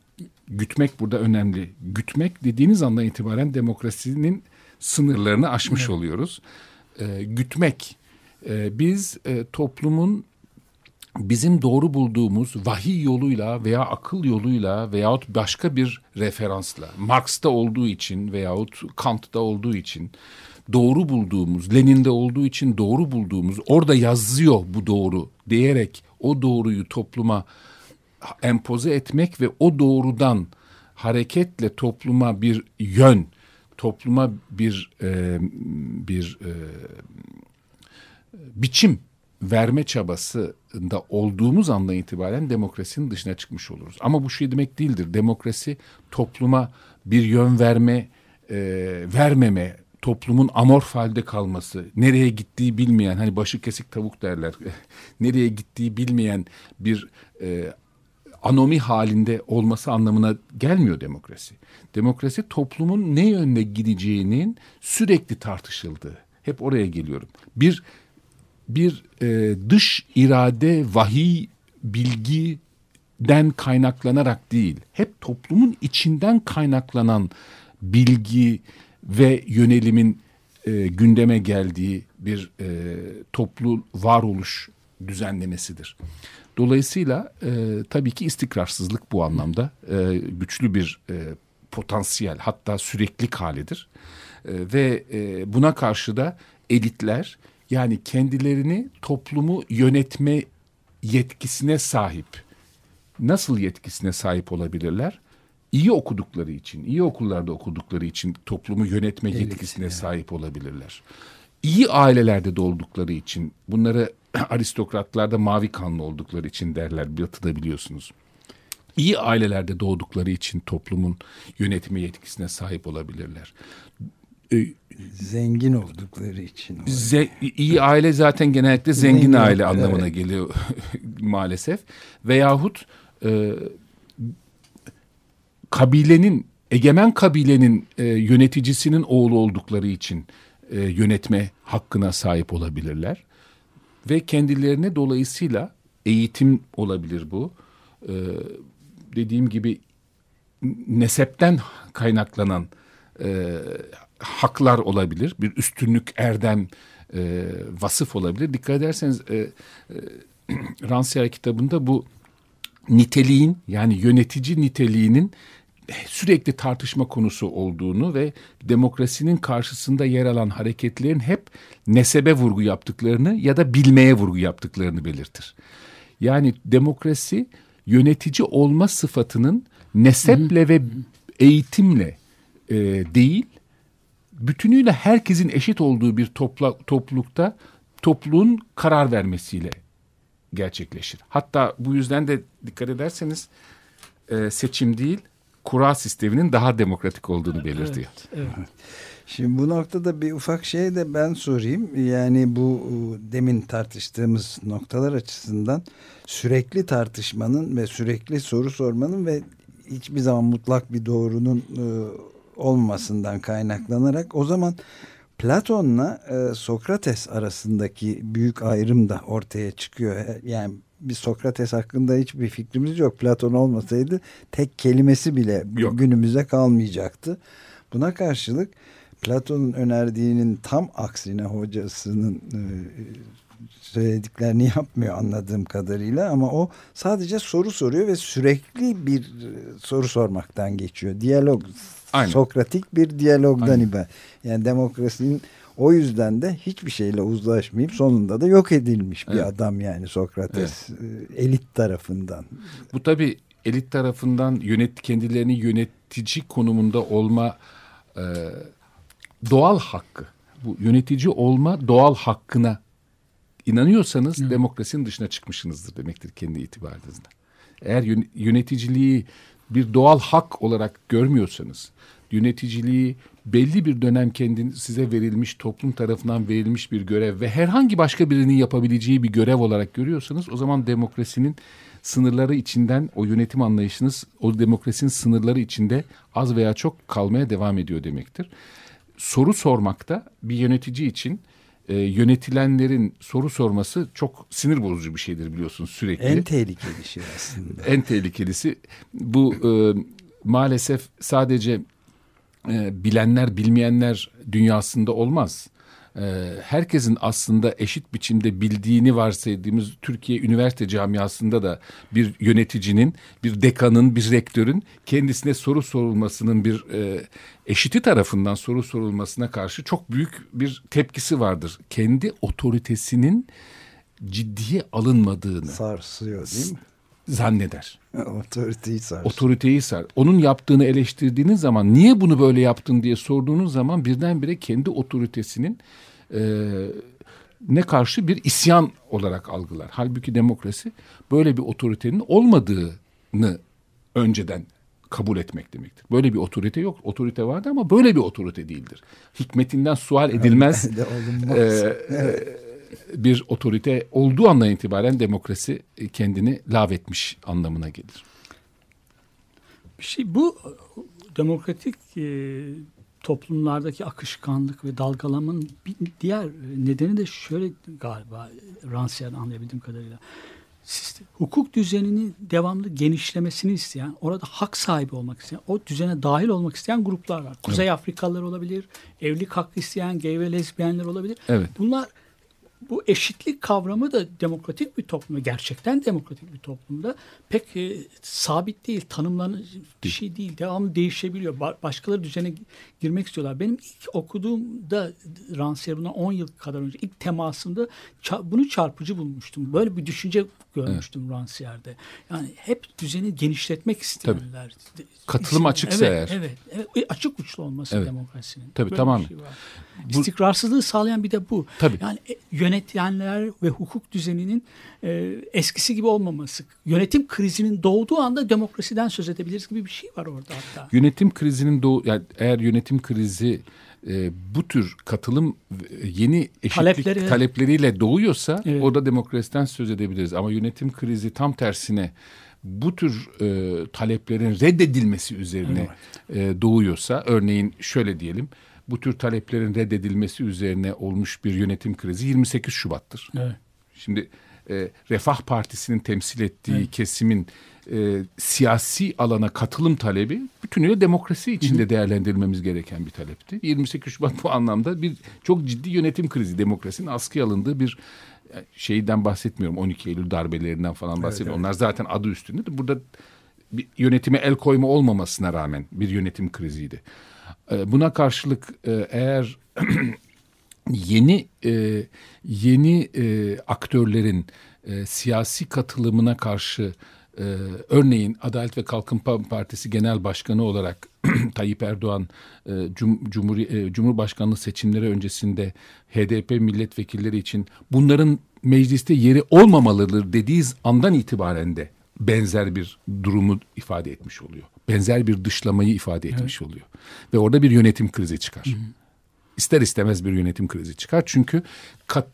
Speaker 3: gütmek burada önemli. Gütmek dediğiniz andan itibaren demokrasinin sınırlarını aşmış evet. oluyoruz. E, gütmek, e, biz e, toplumun bizim doğru bulduğumuz vahiy yoluyla veya akıl yoluyla veyahut başka bir referansla Marx'ta olduğu için veyahut Kant'ta olduğu için doğru bulduğumuz, Lenin'de olduğu için doğru bulduğumuz, orada yazıyor bu doğru diyerek o doğruyu topluma empoze etmek ve o doğrudan hareketle topluma bir yön, topluma bir e, bir e, biçim verme çabasında olduğumuz andan itibaren demokrasinin dışına çıkmış oluruz. Ama bu şey demek değildir. Demokrasi topluma bir yön verme, e, vermeme, toplumun amorf halde kalması, nereye gittiği bilmeyen, hani başı kesik tavuk derler, <laughs> nereye gittiği bilmeyen bir e, anomi halinde olması anlamına gelmiyor demokrasi. Demokrasi toplumun ne yönde gideceğinin sürekli tartışıldığı. Hep oraya geliyorum. Bir bir e, dış irade, vahiy, bilgiden kaynaklanarak değil, hep toplumun içinden kaynaklanan bilgi ve yönelimin e, gündeme geldiği bir e, toplu varoluş düzenlemesidir. Dolayısıyla e, tabii ki istikrarsızlık bu anlamda e, güçlü bir e, potansiyel hatta sürekli halidir. E, ve e, buna karşı da elitler yani kendilerini toplumu yönetme yetkisine sahip. Nasıl yetkisine sahip olabilirler? iyi okudukları için, iyi okullarda okudukları için toplumu yönetme yetkisine
Speaker 1: evet.
Speaker 3: sahip olabilirler. İyi ailelerde doğdukları için, bunları <clears throat> aristokratlarda mavi kanlı oldukları için derler, batıda biliyorsunuz. İyi ailelerde doğdukları için toplumun yönetme yetkisine sahip olabilirler. Ee,
Speaker 1: Zengin oldukları için.
Speaker 3: Ze- iyi aile zaten genellikle zengin,
Speaker 1: Zengin,
Speaker 3: aile
Speaker 1: evet.
Speaker 3: anlamına geliyor <laughs> maalesef. Veyahut e, kabilenin, egemen kabilenin e, yöneticisinin oğlu oldukları için e, yönetme hakkına sahip olabilirler. Ve kendilerine dolayısıyla eğitim olabilir bu. E, dediğim gibi nesepten kaynaklanan e, haklar olabilir. Bir üstünlük, erdem, e, vasıf olabilir. Dikkat ederseniz e, e, <clears throat> Rancière kitabında bu niteliğin yani yönetici niteliğinin sürekli tartışma konusu olduğunu ve demokrasinin karşısında yer alan hareketlerin hep nesebe vurgu yaptıklarını ya da bilmeye vurgu yaptıklarını belirtir. Yani demokrasi yönetici olma sıfatının neseple ve eğitimle e, değil, bütünüyle herkesin eşit olduğu bir topla, toplulukta topluluğun karar vermesiyle gerçekleşir. Hatta bu yüzden de dikkat ederseniz e, seçim değil, kura sisteminin daha demokratik olduğunu belirtiyor.
Speaker 2: Evet, evet.
Speaker 1: Şimdi bu noktada bir ufak şey de ben sorayım. Yani bu e, demin tartıştığımız noktalar açısından sürekli tartışmanın ve sürekli soru sormanın ve hiçbir zaman mutlak bir doğrunun e, olmasından kaynaklanarak o zaman Platon'la e, Sokrates arasındaki büyük ayrım da ortaya çıkıyor. Yani bir Sokrates hakkında hiçbir fikrimiz yok. Platon olmasaydı tek kelimesi bile
Speaker 3: Yok.
Speaker 1: günümüze kalmayacaktı. Buna karşılık Platon'un önerdiğinin tam aksine hocasının e, söylediklerini yapmıyor anladığım kadarıyla ama o sadece soru soruyor ve sürekli bir e, soru sormaktan geçiyor. Diyalog,
Speaker 3: Aynen.
Speaker 1: Sokratik bir diyalogdan ibaret. Yani demokrasinin o yüzden de hiçbir şeyle uzlaşmayıp sonunda da yok edilmiş bir
Speaker 3: Evet.
Speaker 1: adam yani Sokrates e, elit tarafından.
Speaker 3: Bu tabii elit tarafından yönet kendilerini yönetici konumunda olma e, doğal hakkı. Bu yönetici olma doğal hakkına inanıyorsanız demokrasinin dışına çıkmışsınızdır demektir kendi itibarınızda. Eğer yön- yöneticiliği bir doğal hak olarak görmüyorsanız, yöneticiliği belli bir dönem kendin size verilmiş, toplum tarafından verilmiş bir görev ve herhangi başka birinin yapabileceği bir görev olarak görüyorsanız o zaman demokrasinin sınırları içinden o yönetim anlayışınız o demokrasinin sınırları içinde az veya çok kalmaya devam ediyor demektir. Soru sormakta bir yönetici için e, yönetilenlerin soru sorması çok sinir bozucu bir şeydir biliyorsunuz sürekli.
Speaker 1: En tehlikeli şey aslında.
Speaker 3: En tehlikelisi bu e, maalesef sadece e, bilenler bilmeyenler dünyasında olmaz. E, herkesin aslında eşit biçimde bildiğini varsaydığımız Türkiye üniversite camiasında da bir yöneticinin, bir dekanın, bir rektörün kendisine soru sorulmasının bir e, eşiti tarafından soru sorulmasına karşı çok büyük bir tepkisi vardır. Kendi otoritesinin ciddiye alınmadığını
Speaker 1: Sarsıyor değil mi?
Speaker 3: Zanneder. <laughs>
Speaker 1: Otoriteyi sarsıyor.
Speaker 3: otoriteyi sar. Onun yaptığını eleştirdiğiniz zaman niye bunu böyle yaptın diye sorduğunuz zaman birdenbire kendi otoritesinin e, ne karşı bir isyan olarak algılar. Halbuki demokrasi böyle bir otoritenin olmadığını önceden kabul etmek demektir. Böyle bir otorite yok. Otorite vardı ama böyle bir otorite değildir. Hikmetinden sual edilmez <laughs>
Speaker 1: de olunmaz.
Speaker 3: E, bir otorite olduğu andan itibaren demokrasi kendini lağvetmiş anlamına gelir.
Speaker 2: Bir şey bu demokratik e, toplumlardaki akışkanlık ve dalgalamanın bir diğer nedeni de şöyle galiba Rancière anlayabildiğim kadarıyla. Sistem, hukuk düzenini devamlı genişlemesini isteyen, orada hak sahibi olmak isteyen, o düzene dahil olmak isteyen gruplar var. Kuzey Afrikalılar olabilir, evlilik hakkı isteyen gay ve lezbiyenler olabilir.
Speaker 3: Evet.
Speaker 2: Bunlar bu eşitlik kavramı da demokratik bir toplumda, gerçekten demokratik bir toplumda pek e, sabit değil, tanımlanır bir şey değil. Devamlı değişebiliyor. Ba- başkaları düzene girmek istiyorlar. Benim ilk okuduğumda Rancière bundan 10 yıl kadar önce ilk temasımda ça- bunu çarpıcı bulmuştum. Böyle bir düşünce görmüştüm Rancière'de. Yani hep düzeni genişletmek isteyenler.
Speaker 3: Katılım açıksa
Speaker 2: evet,
Speaker 3: eğer.
Speaker 2: Evet, evet. Açık uçlu olması
Speaker 3: Evet.
Speaker 2: demokrasinin.
Speaker 3: Tabii,
Speaker 2: Böyle bir
Speaker 3: tamamen.
Speaker 2: şey var. İstikrarsızlığı sağlayan bir de bu.
Speaker 3: Tabii.
Speaker 2: Yani e, yönetenler ve hukuk düzeninin e, eskisi gibi olmaması. Yönetim krizinin doğduğu anda demokrasiden söz edebiliriz gibi bir şey var orada hatta.
Speaker 3: Yönetim krizinin doğu yani eğer yönetim krizi e, bu tür katılım e, yeni eşitlik
Speaker 2: Talepleri-
Speaker 3: talepleriyle doğuyorsa
Speaker 2: Evet.
Speaker 3: orada demokrasiden söz edebiliriz. Ama yönetim krizi tam tersine bu tür e, taleplerin reddedilmesi üzerine e, doğuyorsa örneğin şöyle diyelim bu tür taleplerin reddedilmesi üzerine olmuş bir yönetim krizi 28 Şubat'tır.
Speaker 2: Evet.
Speaker 3: Şimdi e, Refah Partisi'nin temsil ettiği kesimin e, siyasi alana katılım talebi bütünüyle demokrasi içinde değerlendirilmemiz gereken bir talepti. 28 Şubat bu anlamda bir çok ciddi yönetim krizi, demokrasinin askıya alındığı bir e, şeyden bahsetmiyorum. 12 Eylül darbelerinden falan bahsetmiyorum. Onlar zaten adı üstünde de burada bir yönetime el koyma olmamasına rağmen bir yönetim kriziydi. E, Buna karşılık e, eğer <clears throat> yeni e, yeni e, aktörlerin siyasi katılımına karşı örneğin Adalet ve Kalkınma Partisi Genel Başkanı olarak <clears throat> Tayyip Erdoğan e, Cumhurbaşkanlığı seçimleri öncesinde HDP milletvekilleri için bunların mecliste yeri olmamalıdır dediği andan itibaren de benzer bir durumu ifade etmiş oluyor. Benzer bir dışlamayı ifade etmiş oluyor. Ve orada bir yönetim krizi çıkar ister istemez bir yönetim krizi çıkar. Çünkü kat-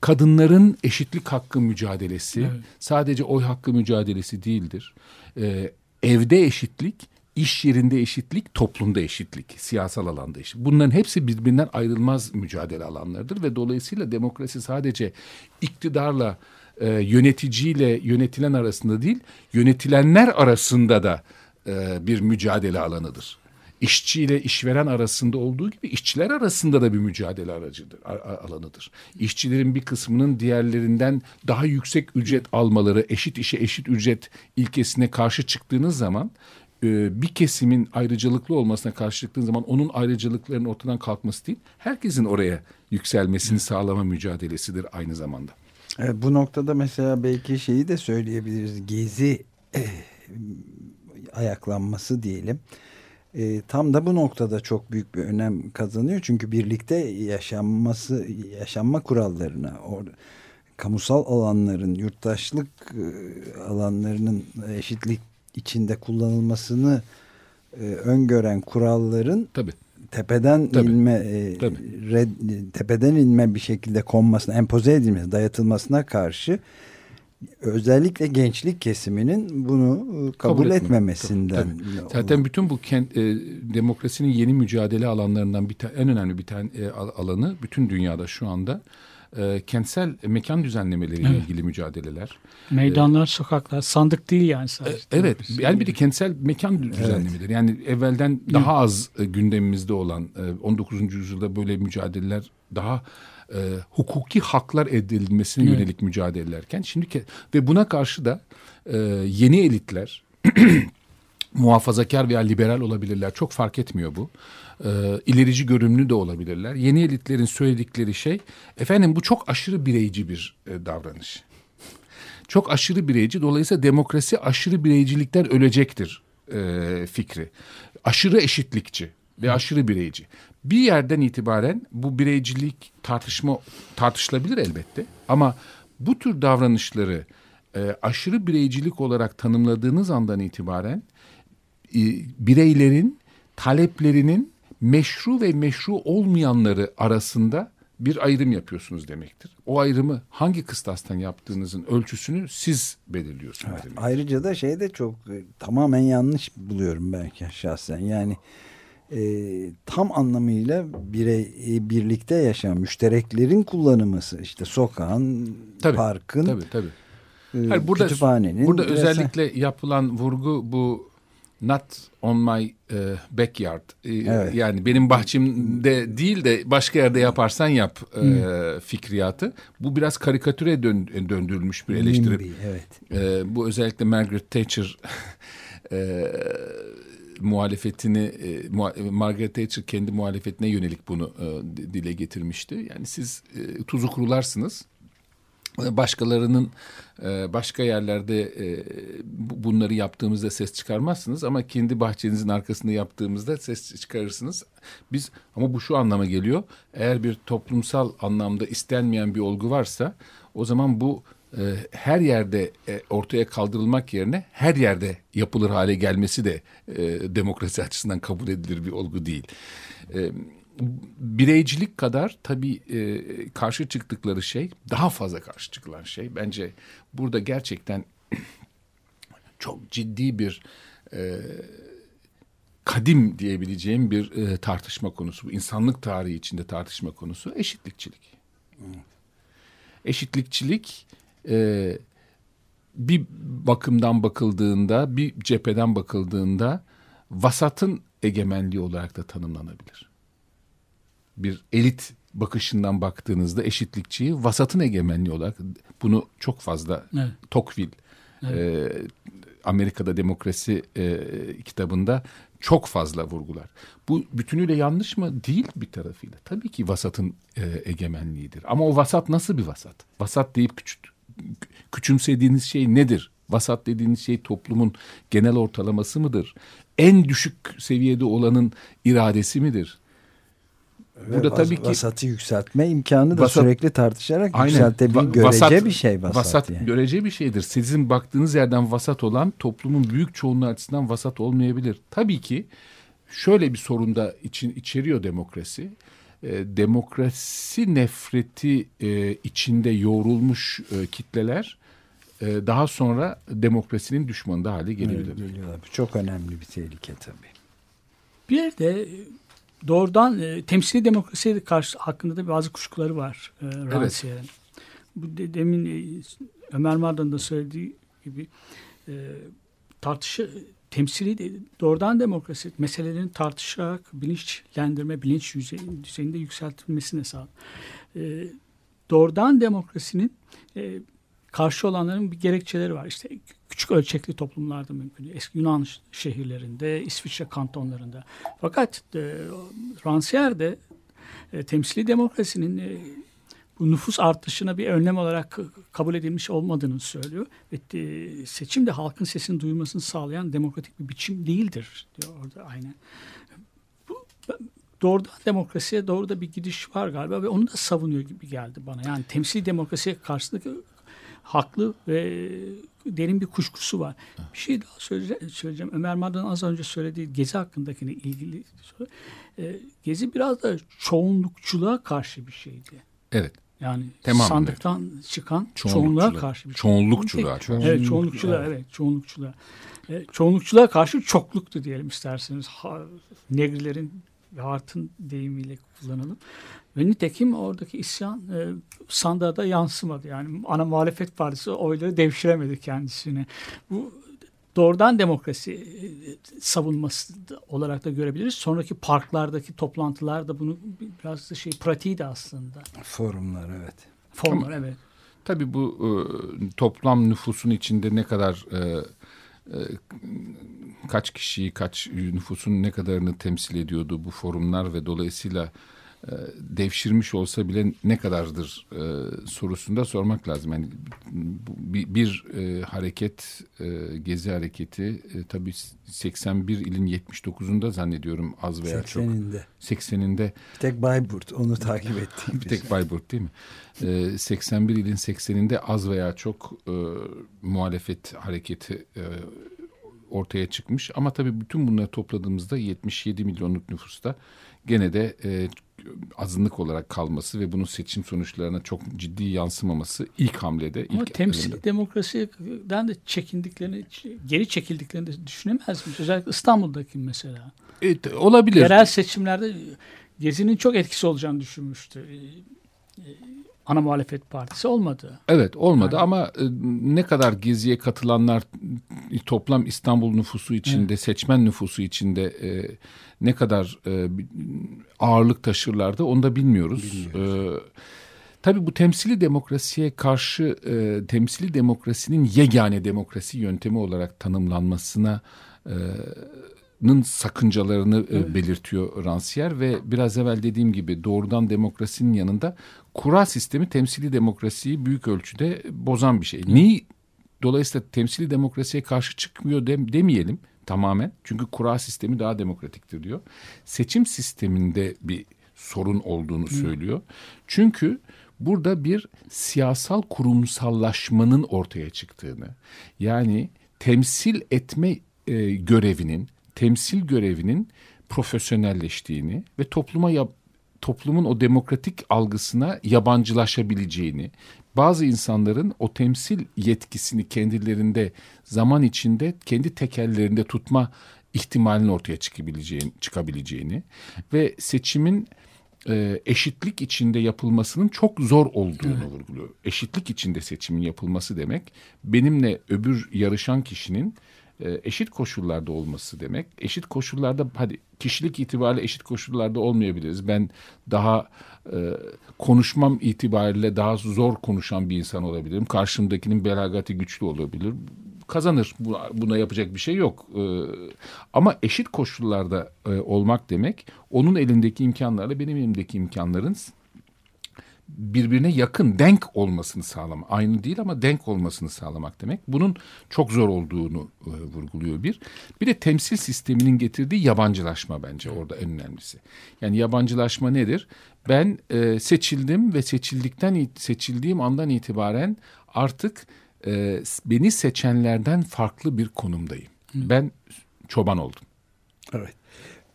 Speaker 3: kadınların eşitlik hakkı mücadelesi sadece oy hakkı mücadelesi değildir. Ee, evde eşitlik, iş yerinde eşitlik, toplumda eşitlik, siyasal alanda eşitlik. Bunların hepsi birbirinden ayrılmaz mücadele alanlarıdır ve dolayısıyla demokrasi sadece iktidarla e, yöneticiyle yönetilen arasında değil, yönetilenler arasında da e, bir mücadele alanıdır işçi ile işveren arasında olduğu gibi işçiler arasında da bir mücadele aracıdır, alanıdır. İşçilerin bir kısmının diğerlerinden daha yüksek ücret almaları, eşit işe eşit ücret ilkesine karşı çıktığınız zaman e, bir kesimin ayrıcalıklı olmasına karşı çıktığınız zaman onun ayrıcalıklarının ortadan kalkması değil, herkesin oraya yükselmesini sağlama mücadelesidir aynı zamanda.
Speaker 1: Evet, bu noktada mesela belki şeyi de söyleyebiliriz. Gezi eh, ayaklanması diyelim. E, tam da bu noktada çok büyük bir önem kazanıyor. Çünkü birlikte yaşanması, yaşanma kurallarına, or, kamusal alanların, yurttaşlık e, alanlarının eşitlik içinde kullanılmasını e, öngören kuralların
Speaker 3: Tabii.
Speaker 1: Tepeden
Speaker 3: Tabii.
Speaker 1: inme e,
Speaker 3: Tabii.
Speaker 1: red- tepeden inme bir şekilde konmasına, empoze edilmesi, dayatılmasına karşı özellikle gençlik kesiminin bunu e, kabul,
Speaker 3: Kabul etme.
Speaker 1: etmemesinden.
Speaker 3: Tabii. Zaten bütün bu kent, e, demokrasinin yeni mücadele alanlarından bir en önemli bir tane e, al- alanı bütün dünyada şu anda e, kentsel mekan düzenlemeleriyle
Speaker 2: Evet.
Speaker 3: ilgili mücadeleler.
Speaker 2: Meydanlar, sokaklar, sandık değil yani sadece.
Speaker 3: E, Evet, yani bir de kentsel mekan düzenlemeleri. Yani evvelden daha az e, gündemimizde olan e, 19. yüzyılda böyle mücadeleler daha e, hukuki haklar edilmesine
Speaker 2: Evet.
Speaker 3: yönelik mücadelelerken şimdi ke- ve buna karşı da e, yeni elitler <clears throat> muhafazakar veya liberal olabilirler. Çok fark etmiyor bu. Ee, ilerici görünümlü de olabilirler. Yeni elitlerin söyledikleri şey efendim bu çok aşırı bireyci bir e, davranış. Çok aşırı bireyci. Dolayısıyla demokrasi aşırı bireycilikten ölecektir e, fikri. Aşırı eşitlikçi ve aşırı bireyci. Bir yerden itibaren bu bireycilik tartışma tartışılabilir elbette. Ama bu tür davranışları e, aşırı bireycilik olarak tanımladığınız andan itibaren e, bireylerin taleplerinin meşru ve meşru olmayanları arasında bir ayrım yapıyorsunuz demektir. O ayrımı hangi kıstastan yaptığınızın ölçüsünü siz belirliyorsunuz
Speaker 1: Evet,
Speaker 3: demektir.
Speaker 1: ayrıca da şey de çok e, tamamen yanlış buluyorum belki şahsen. Yani e, tam anlamıyla birey e, birlikte yaşayan müştereklerin kullanılması işte sokağın,
Speaker 3: Tabii,
Speaker 1: parkın,
Speaker 3: Tabii tabii.
Speaker 1: e,
Speaker 3: Hayır, burada
Speaker 1: kütüphanenin
Speaker 3: burada özellikle yapılan vurgu bu not on my e, backyard. E,
Speaker 1: Evet.
Speaker 3: Yani benim bahçemde değil de başka yerde yaparsan yap e, fikriyatı. Bu biraz karikatüre dön, döndürülmüş bir eleştiri.
Speaker 1: NIMBY, evet.
Speaker 3: E, bu özellikle Margaret Thatcher <laughs> e, muhalefetini e, muha- Margaret Thatcher kendi muhalefetine yönelik bunu e, dile getirmişti. Yani siz e, tuzu kurularsınız. Başkalarının e, başka yerlerde e, bunları yaptığımızda ses çıkarmazsınız ama kendi bahçenizin arkasında yaptığımızda ses çıkarırsınız. Biz ama bu şu anlama geliyor. Eğer bir toplumsal anlamda istenmeyen bir olgu varsa o zaman bu e, her yerde ortaya kaldırılmak yerine her yerde yapılır hale gelmesi de demokrasi açısından kabul edilir bir olgu değil bireycilik kadar tabii e, karşı çıktıkları şey daha fazla karşı çıkılan şey. Bence burada gerçekten <clears throat> çok ciddi bir e, kadim diyebileceğim bir e, tartışma konusu. Bu insanlık tarihi içinde tartışma konusu eşitlikçilik. Eşitlikçilik e, bir bakımdan bakıldığında, bir cepheden bakıldığında vasatın egemenliği olarak da tanımlanabilir bir elit bakışından baktığınızda eşitlikçiyi vasatın egemenliği olarak bunu çok fazla evet. Tocqueville evet. E, Amerika'da Demokrasi e, kitabında çok fazla vurgular. Bu bütünüyle yanlış mı? Değil bir tarafıyla. Tabii ki vasatın e, egemenliğidir. Ama o vasat nasıl bir vasat? Vasat deyip küçük, küçümsediğiniz şey nedir? Vasat dediğiniz şey toplumun genel ortalaması mıdır? En düşük seviyede olanın iradesi midir?
Speaker 1: Burada tabii ki vasatı yükseltme imkanı da vasat, sürekli tartışarak aynen, yükseltebilir. Görece vasat, bir şey vasat.
Speaker 3: Vasat
Speaker 1: yani.
Speaker 3: görece bir şeydir. Sizin baktığınız yerden vasat olan toplumun büyük çoğunluğu açısından vasat olmayabilir. Tabii ki şöyle bir sorun da için içeriyor demokrasi. E, demokrasi nefreti e, içinde yoğrulmuş e, kitleler e, daha sonra demokrasinin düşmanı da hale gelebilir.
Speaker 1: Evet, çok önemli bir tehlike tabii.
Speaker 2: Bir de doğrudan e, temsili demokrasiye karşı hakkında da bazı kuşkuları var e, Rancière'in. Evet. Bu de, demin e, Ömer Mardan'ın da söylediği gibi e, tartışı temsili de, doğrudan demokrasi meselelerini tartışarak bilinçlendirme, bilinç düzeyinde yükseltilmesine sağlar. E, doğrudan demokrasinin e, karşı olanların bir gerekçeleri var. İşte küçük ölçekli toplumlarda mümkün. Eski Yunan şehirlerinde, İsviçre kantonlarında. Fakat e, Rancière de e, temsili demokrasinin e, bu nüfus artışına bir önlem olarak kabul edilmiş olmadığını söylüyor. Ve e, seçim de halkın sesini duymasını sağlayan demokratik bir biçim değildir diyor orada aynen. Bu, doğrudan demokrasiye doğru da bir gidiş var galiba ve onu da savunuyor gibi geldi bana. Yani temsili demokrasiye karşısındaki haklı ve derin bir kuşkusu var. Bir şey daha söyleyeceğim. söyleyeceğim. Ömer Madran'ın az önce söylediği Gezi hakkındakine ilgili. E, Gezi biraz da çoğunlukçuluğa karşı bir şeydi.
Speaker 3: Evet.
Speaker 2: Yani Tamamen sandıktan evet. çıkan çoğunluğa karşı bir
Speaker 3: şey. Çoğunlukçuluğa.
Speaker 2: Tek, evet çoğunlukçuluğa evet, çoğunlukçuluğa. E, çoğunlukçuluğa karşı çokluktu diyelim isterseniz. Ha, Negrilerin Hart'ın deyimiyle kullanalım. Ve nitekim oradaki isyan e, sandığa da yansımadı. Yani ana muhalefet partisi oyları devşiremedi kendisini. Bu doğrudan demokrasi e, savunması olarak da görebiliriz. Sonraki parklardaki toplantılar da bunu biraz da şey pratiği de aslında.
Speaker 1: Forumlar evet.
Speaker 2: Forumlar evet.
Speaker 3: Tabii bu e, toplam nüfusun içinde ne kadar e, e, kaç kişiyi, kaç nüfusun ne kadarını temsil ediyordu bu forumlar ve dolayısıyla e, devşirmiş olsa bile ne kadardır e, sorusunda sormak lazım. Yani bir, bir e, hareket, e, gezi hareketi e, tabii 81 ilin 79'unda zannediyorum az veya 80'inde. çok. 80'inde.
Speaker 1: Bir tek Bayburt onu takip <laughs> ettiğim.
Speaker 3: bir tek Bayburt değil mi? E, 81 ilin 80'inde az veya çok e, muhalefet hareketi e, ortaya çıkmış. Ama tabii bütün bunları topladığımızda 77 milyonluk nüfusta gene de e, azınlık olarak kalması ve bunun seçim sonuçlarına çok ciddi yansımaması ilk hamlede.
Speaker 2: Ama
Speaker 3: ilk
Speaker 2: temsili elinde. demokrasiden de çekindiklerini, geri çekildiklerini de düşünemez miyiz? Özellikle İstanbul'daki mesela.
Speaker 3: Evet, olabilir.
Speaker 2: Yerel seçimlerde Gezi'nin çok etkisi olacağını düşünmüştü. Ana muhalefet partisi olmadı.
Speaker 3: Evet olmadı yani. ama e, ne kadar geziye katılanlar toplam İstanbul nüfusu içinde evet. seçmen nüfusu içinde e, ne kadar e, ağırlık taşırlardı onu da bilmiyoruz. bilmiyoruz. E, tabii bu temsili demokrasiye karşı e, temsili demokrasinin yegane demokrasi yöntemi olarak tanımlanmasına e, nın sakıncalarını evet. belirtiyor Rancière ve biraz evvel dediğim gibi doğrudan demokrasinin yanında kura sistemi temsili demokrasiyi büyük ölçüde bozan bir şey. Neyi dolayısıyla temsili demokrasiye karşı çıkmıyor dem demeyelim tamamen. Çünkü kura sistemi daha demokratiktir diyor. Seçim sisteminde bir sorun olduğunu söylüyor. Çünkü burada bir siyasal kurumsallaşmanın ortaya çıktığını yani temsil etme e, görevinin temsil görevinin profesyonelleştiğini ve topluma yap, toplumun o demokratik algısına yabancılaşabileceğini, bazı insanların o temsil yetkisini kendilerinde zaman içinde kendi tekellerinde tutma ihtimalinin ortaya çıkabileceğini, çıkabileceğini ve seçimin e, eşitlik içinde yapılmasının çok zor olduğunu evet. vurguluyor. Eşitlik içinde seçimin yapılması demek benimle öbür yarışan kişinin e, eşit koşullarda olması demek. Eşit koşullarda hadi kişilik itibariyle eşit koşullarda olmayabiliriz. Ben daha e, konuşmam itibariyle daha zor konuşan bir insan olabilirim. Karşımdakinin belagati güçlü olabilir. Kazanır. Buna, buna yapacak bir şey yok. E, ama eşit koşullarda e, olmak demek onun elindeki imkanlarla benim elimdeki imkanların birbirine yakın, denk olmasını sağlamak. Aynı değil ama denk olmasını sağlamak demek. Bunun çok zor olduğunu e, vurguluyor bir. Bir de temsil sisteminin getirdiği yabancılaşma bence orada en önemlisi. Yani yabancılaşma nedir? Ben e, seçildim ve seçildikten seçildiğim andan itibaren artık e, beni seçenlerden farklı bir konumdayım. Hı. Ben çoban oldum.
Speaker 1: Evet.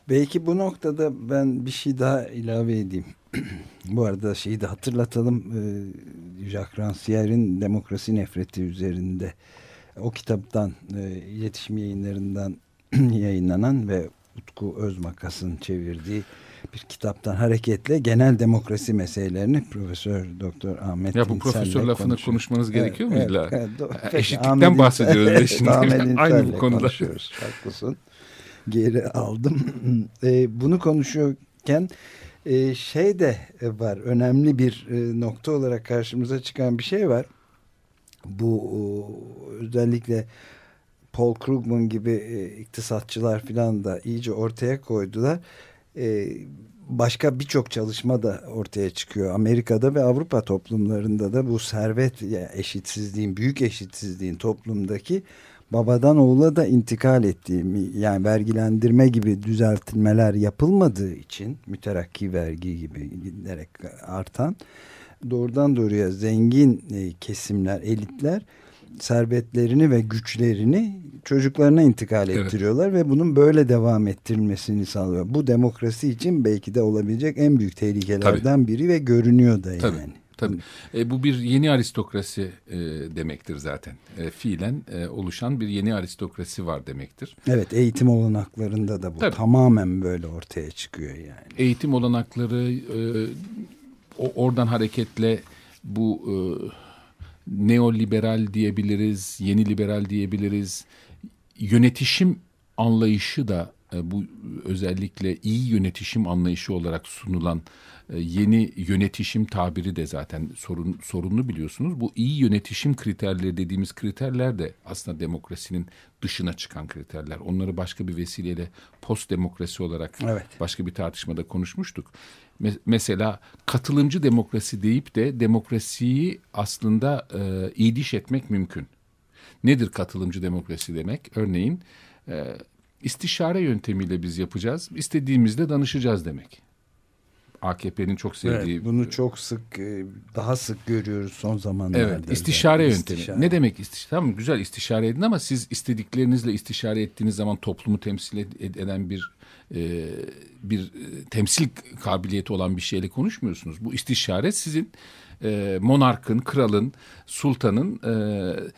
Speaker 1: Belki bu noktada ben bir şey daha ilave edeyim. Bu arada şeyi de hatırlatalım. Ee, Jacques Rancière'in Demokrasi Nefreti üzerinde o kitaptan e, iletişim yayınlarından <clears throat> yayınlanan ve Utku Özmakas'ın çevirdiği bir kitaptan hareketle genel demokrasi meselelerini Profesör Doktor Ahmet
Speaker 3: Ya bu profesör lafını konuşuyor. konuşmanız gerekiyor evet, mu illa? Evet, Eşitlikten bahsediyoruz şimdi. <laughs> Aynı bu konuda.
Speaker 1: Haklısın. Geri aldım. <clears throat> e, bunu konuşuyorken e, şey de var önemli bir e, nokta olarak karşımıza çıkan bir şey var. Bu özellikle Paul Krugman gibi e, iktisatçılar filan da iyice ortaya koydular. E, başka birçok çalışma da ortaya çıkıyor. Amerika'da ve Avrupa toplumlarında da bu servet yani eşitsizliğin, büyük eşitsizliğin toplumdaki babadan oğula da intikal ettiği yani vergilendirme gibi düzeltilmeler yapılmadığı için müterakki vergi gibi giderek artan doğrudan doğruya zengin e, kesimler, elitler servetlerini ve güçlerini çocuklarına intikal ettiriyorlar evet. ve bunun böyle devam ettirilmesini sağlıyor. Bu demokrasi için belki de olabilecek en büyük tehlikelerden Tabii. biri ve görünüyor da
Speaker 3: yani. Tabii. E, bu bir yeni aristokrasi e, demektir zaten. E, fiilen e, oluşan bir yeni aristokrasi var demektir.
Speaker 1: Evet eğitim olanaklarında da bu Tabii. tamamen böyle ortaya çıkıyor yani.
Speaker 3: Eğitim olanakları e, oradan hareketle bu e, neoliberal diyebiliriz, yeni liberal diyebiliriz. Yönetişim anlayışı da e, bu özellikle iyi yönetişim anlayışı olarak sunulan yeni yönetişim tabiri de zaten sorun, sorunlu biliyorsunuz. Bu iyi yönetişim kriterleri dediğimiz kriterler de aslında demokrasinin dışına çıkan kriterler. Onları başka bir vesileyle post demokrasi olarak evet. başka bir tartışmada konuşmuştuk. Mesela katılımcı demokrasi deyip de demokrasiyi aslında e, iyiliş etmek mümkün. Nedir katılımcı demokrasi demek? Örneğin e, istişare yöntemiyle biz yapacağız. İstediğimizde danışacağız demek. AKP'nin çok sevdiği.
Speaker 1: Evet, bunu çok sık e, daha sık görüyoruz son zamanlarda.
Speaker 3: Evet istişare yöntemi. İstişare. Ne demek istişare? Tamam güzel istişare edin ama siz istediklerinizle istişare ettiğiniz zaman toplumu temsil eden bir e, bir e, temsil kabiliyeti olan bir şeyle konuşmuyorsunuz. Bu istişare sizin e, monarkın, kralın, sultanın e,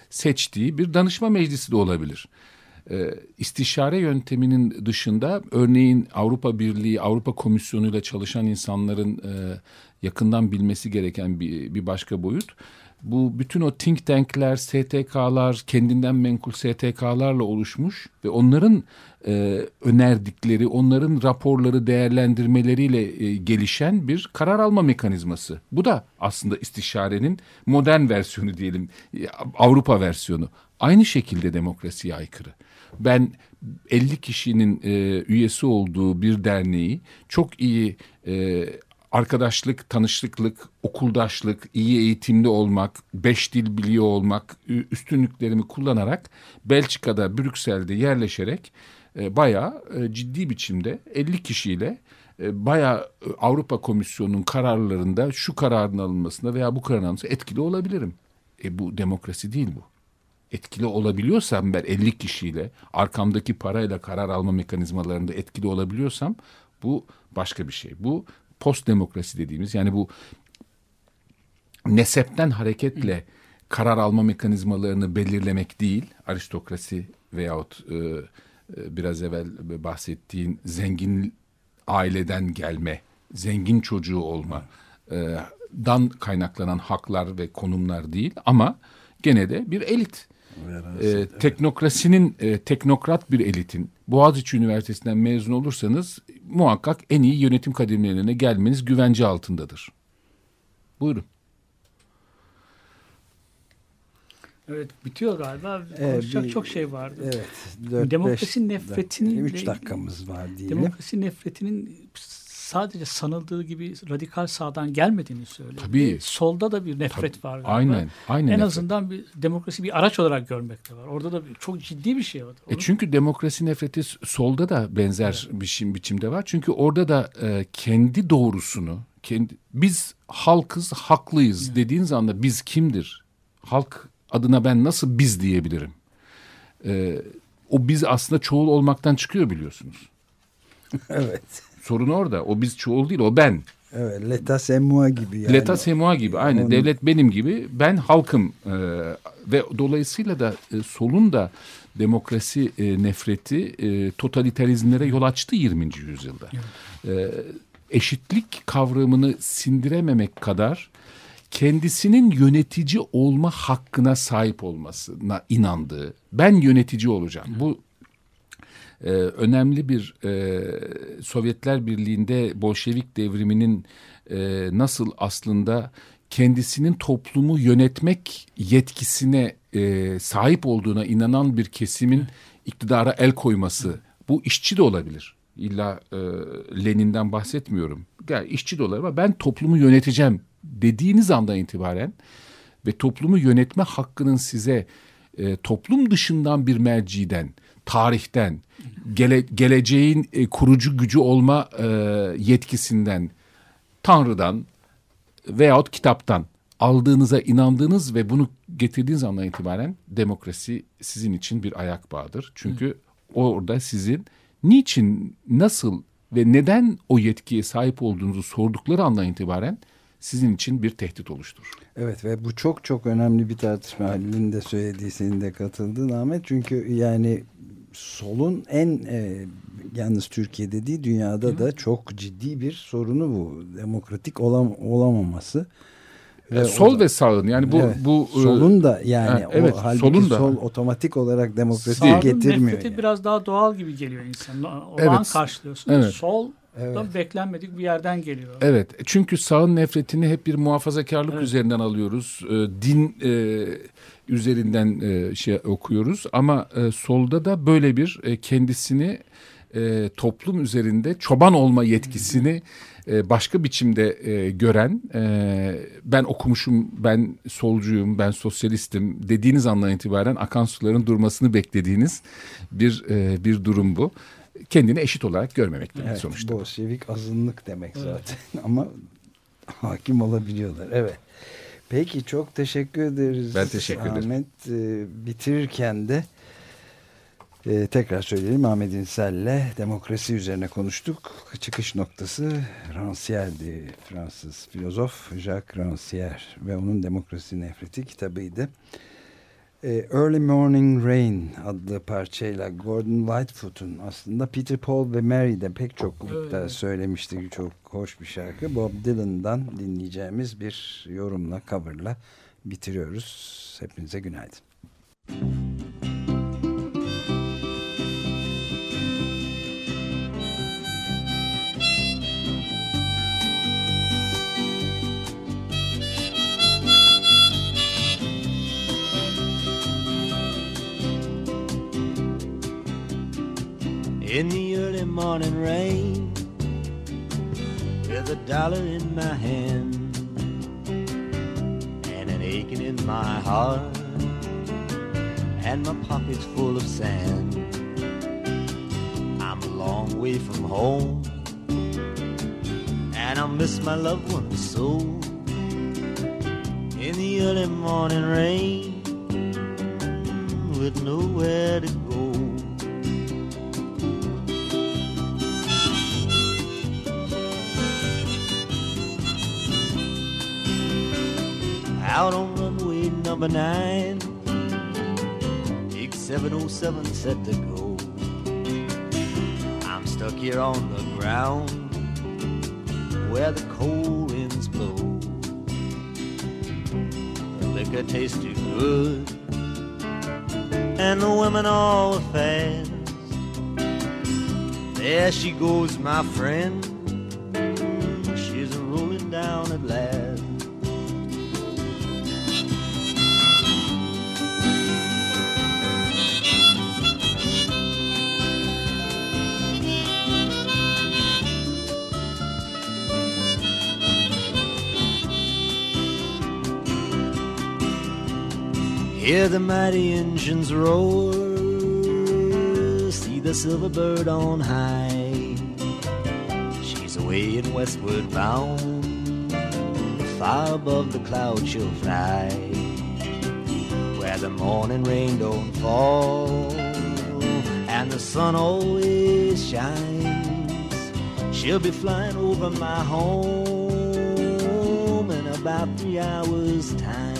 Speaker 3: seçtiği bir danışma meclisi de olabilir e, istişare yönteminin dışında örneğin Avrupa Birliği, Avrupa Komisyonu ile çalışan insanların e, yakından bilmesi gereken bir, bir başka boyut. Bu bütün o think tankler, STK'lar, kendinden menkul STK'larla oluşmuş ve onların e, önerdikleri, onların raporları değerlendirmeleriyle e, gelişen bir karar alma mekanizması. Bu da aslında istişarenin modern versiyonu diyelim, Avrupa versiyonu. aynı şekilde demokrasiye aykırı. Ben 50 kişinin e, üyesi olduğu bir derneği çok iyi e, arkadaşlık, tanışıklık, okuldaşlık, iyi eğitimli olmak, beş dil biliyor olmak, üstünlüklerimi kullanarak Belçika'da, Brüksel'de yerleşerek e, bayağı e, ciddi biçimde 50 kişiyle e, bayağı e, Avrupa Komisyonu'nun kararlarında şu kararın alınmasında veya bu kararın alınmasında etkili olabilirim. E bu demokrasi değil bu. Etkili olabiliyorsam ben 50 kişiyle arkamdaki parayla karar alma mekanizmalarında etkili olabiliyorsam bu başka bir şey. Bu post demokrasi dediğimiz yani bu nesepten hareketle karar alma mekanizmalarını belirlemek değil aristokrasi veyahut e, e, biraz evvel bahsettiğin zengin aileden gelme, zengin çocuğu olma e, dan kaynaklanan haklar ve konumlar değil ama gene de bir elit. E, teknokrasinin e, teknokrat bir elitin Boğaziçi Üniversitesi'nden mezun olursanız muhakkak en iyi yönetim kademelerine gelmeniz güvence altındadır. Buyurun.
Speaker 2: Evet bitiyor galiba. Konuşacak bir, çok şey vardı.
Speaker 1: Evet. 4,
Speaker 2: demokrasi nefretinin...
Speaker 1: 3 dakikamız var diyelim.
Speaker 2: Demokrasi nefretinin sadece sanıldığı gibi radikal sağdan gelmediğini söylüyor.
Speaker 3: Tabii.
Speaker 2: Solda da bir nefret Tabii. var. Galiba.
Speaker 3: Aynen. aynen
Speaker 2: en
Speaker 3: nefret.
Speaker 2: azından bir demokrasi bir araç olarak görmekte var. Orada da bir, çok ciddi bir şey var.
Speaker 3: E çünkü demokrasi nefreti solda da benzer evet. bir biçimde var. Çünkü orada da e, kendi doğrusunu, kendi biz halkız, haklıyız evet. dediğin anda biz kimdir? Halk adına ben nasıl biz diyebilirim? E, o biz aslında çoğul olmaktan çıkıyor biliyorsunuz. <laughs>
Speaker 1: evet.
Speaker 3: Sorun orada. O biz çoğul değil, o ben.
Speaker 1: Evet, leta semua gibi yani.
Speaker 3: Leta semua gibi, aynı. Onu... Devlet benim gibi, ben halkım. Ee, ve dolayısıyla da e, solun da demokrasi e, nefreti e, totalitarizmlere yol açtı 20. yüzyılda. Evet. E, eşitlik kavramını sindirememek kadar kendisinin yönetici olma hakkına sahip olmasına inandığı, ben yönetici olacağım. Bu e, önemli bir e, Sovyetler Birliği'nde Bolşevik devriminin e, nasıl aslında kendisinin toplumu yönetmek yetkisine e, sahip olduğuna inanan bir kesimin iktidara el koyması. Bu işçi de olabilir. İlla e, Lenin'den bahsetmiyorum. Yani işçi de olabilir ama ben toplumu yöneteceğim dediğiniz andan itibaren ve toplumu yönetme hakkının size e, toplum dışından bir merciden, tarihten, gele, geleceğin e, kurucu gücü olma e, yetkisinden, Tanrı'dan veyahut kitaptan aldığınıza inandığınız ve bunu getirdiğiniz andan itibaren demokrasi sizin için bir ayak bağıdır. Çünkü Hı. orada sizin niçin, nasıl ve neden o yetkiye sahip olduğunuzu sordukları andan itibaren sizin için bir tehdit oluşturur.
Speaker 1: Evet ve bu çok çok önemli bir tartışma. Halil'in de söylediği, senin de katıldığın Ahmet. Çünkü yani solun en e, yalnız Türkiye'de değil dünyada Hı. da çok ciddi bir sorunu bu. Demokratik olam, olamaması.
Speaker 3: Ve sol da, ve sağın yani bu evet, bu
Speaker 1: e, solun da yani evet, o halbuki solun da. sol otomatik olarak demokrasi Sağın getirmiyor.
Speaker 2: Sağın yani. biraz daha doğal gibi geliyor insan. O evet. karşılıyorsun. Evet. Sol Evet. beklenmedik bir yerden geliyor.
Speaker 3: Evet. Çünkü sağın nefretini hep bir muhafazakarlık evet. üzerinden alıyoruz. E, din e, üzerinden e, şey okuyoruz ama e, solda da böyle bir e, kendisini e, toplum üzerinde çoban olma yetkisini e, başka biçimde e, gören e, ben okumuşum, ben solcuyum, ben sosyalistim dediğiniz andan itibaren akan suların durmasını beklediğiniz bir e, bir durum bu. Kendini eşit olarak görmemek evet, sonuçta.
Speaker 1: Bolşevik azınlık demek zaten evet. <laughs> ama hakim olabiliyorlar. Evet. Peki çok teşekkür ederiz.
Speaker 3: Ben teşekkür ederim.
Speaker 1: Ahmet e, bitirirken de e, tekrar söyleyelim Ahmet İnsel'le demokrasi üzerine konuştuk. Çıkış noktası Rancière'di. Fransız filozof Jacques Rancière ve onun Demokrasi Nefreti kitabıydı. E, Early Morning Rain adlı parçayla Gordon Lightfoot'un aslında Peter Paul ve Mary'de pek çok evet. söylemişti. Çok hoş bir şarkı. Bob Dylan'dan dinleyeceğimiz bir yorumla, coverla bitiriyoruz. Hepinize günaydın.
Speaker 5: In the early morning rain with a dollar in my hand and an aching in my heart and my pockets full of sand. I'm a long way from home and I miss my loved ones so in the early morning rain with nowhere to. Out on runway number nine, Big 707 set to go. I'm stuck here on the ground where the cold winds blow. The liquor tastes too good, and the women all fast. There she goes, my friend. Hear the mighty engines roar, see the silver bird on high. She's away in westward bound, far above the clouds she'll fly. Where the morning rain don't fall, and the sun always shines. She'll be flying over my home in about three hours' time.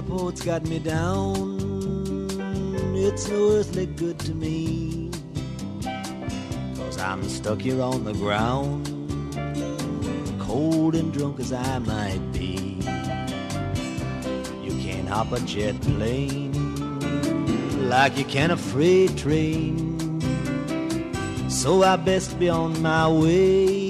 Speaker 5: Airport's got me down. It's no earthly good to me. Cause I'm stuck here on the ground, cold and drunk as I might be. You can't hop a jet plane like you can a freight train. So I best be on my way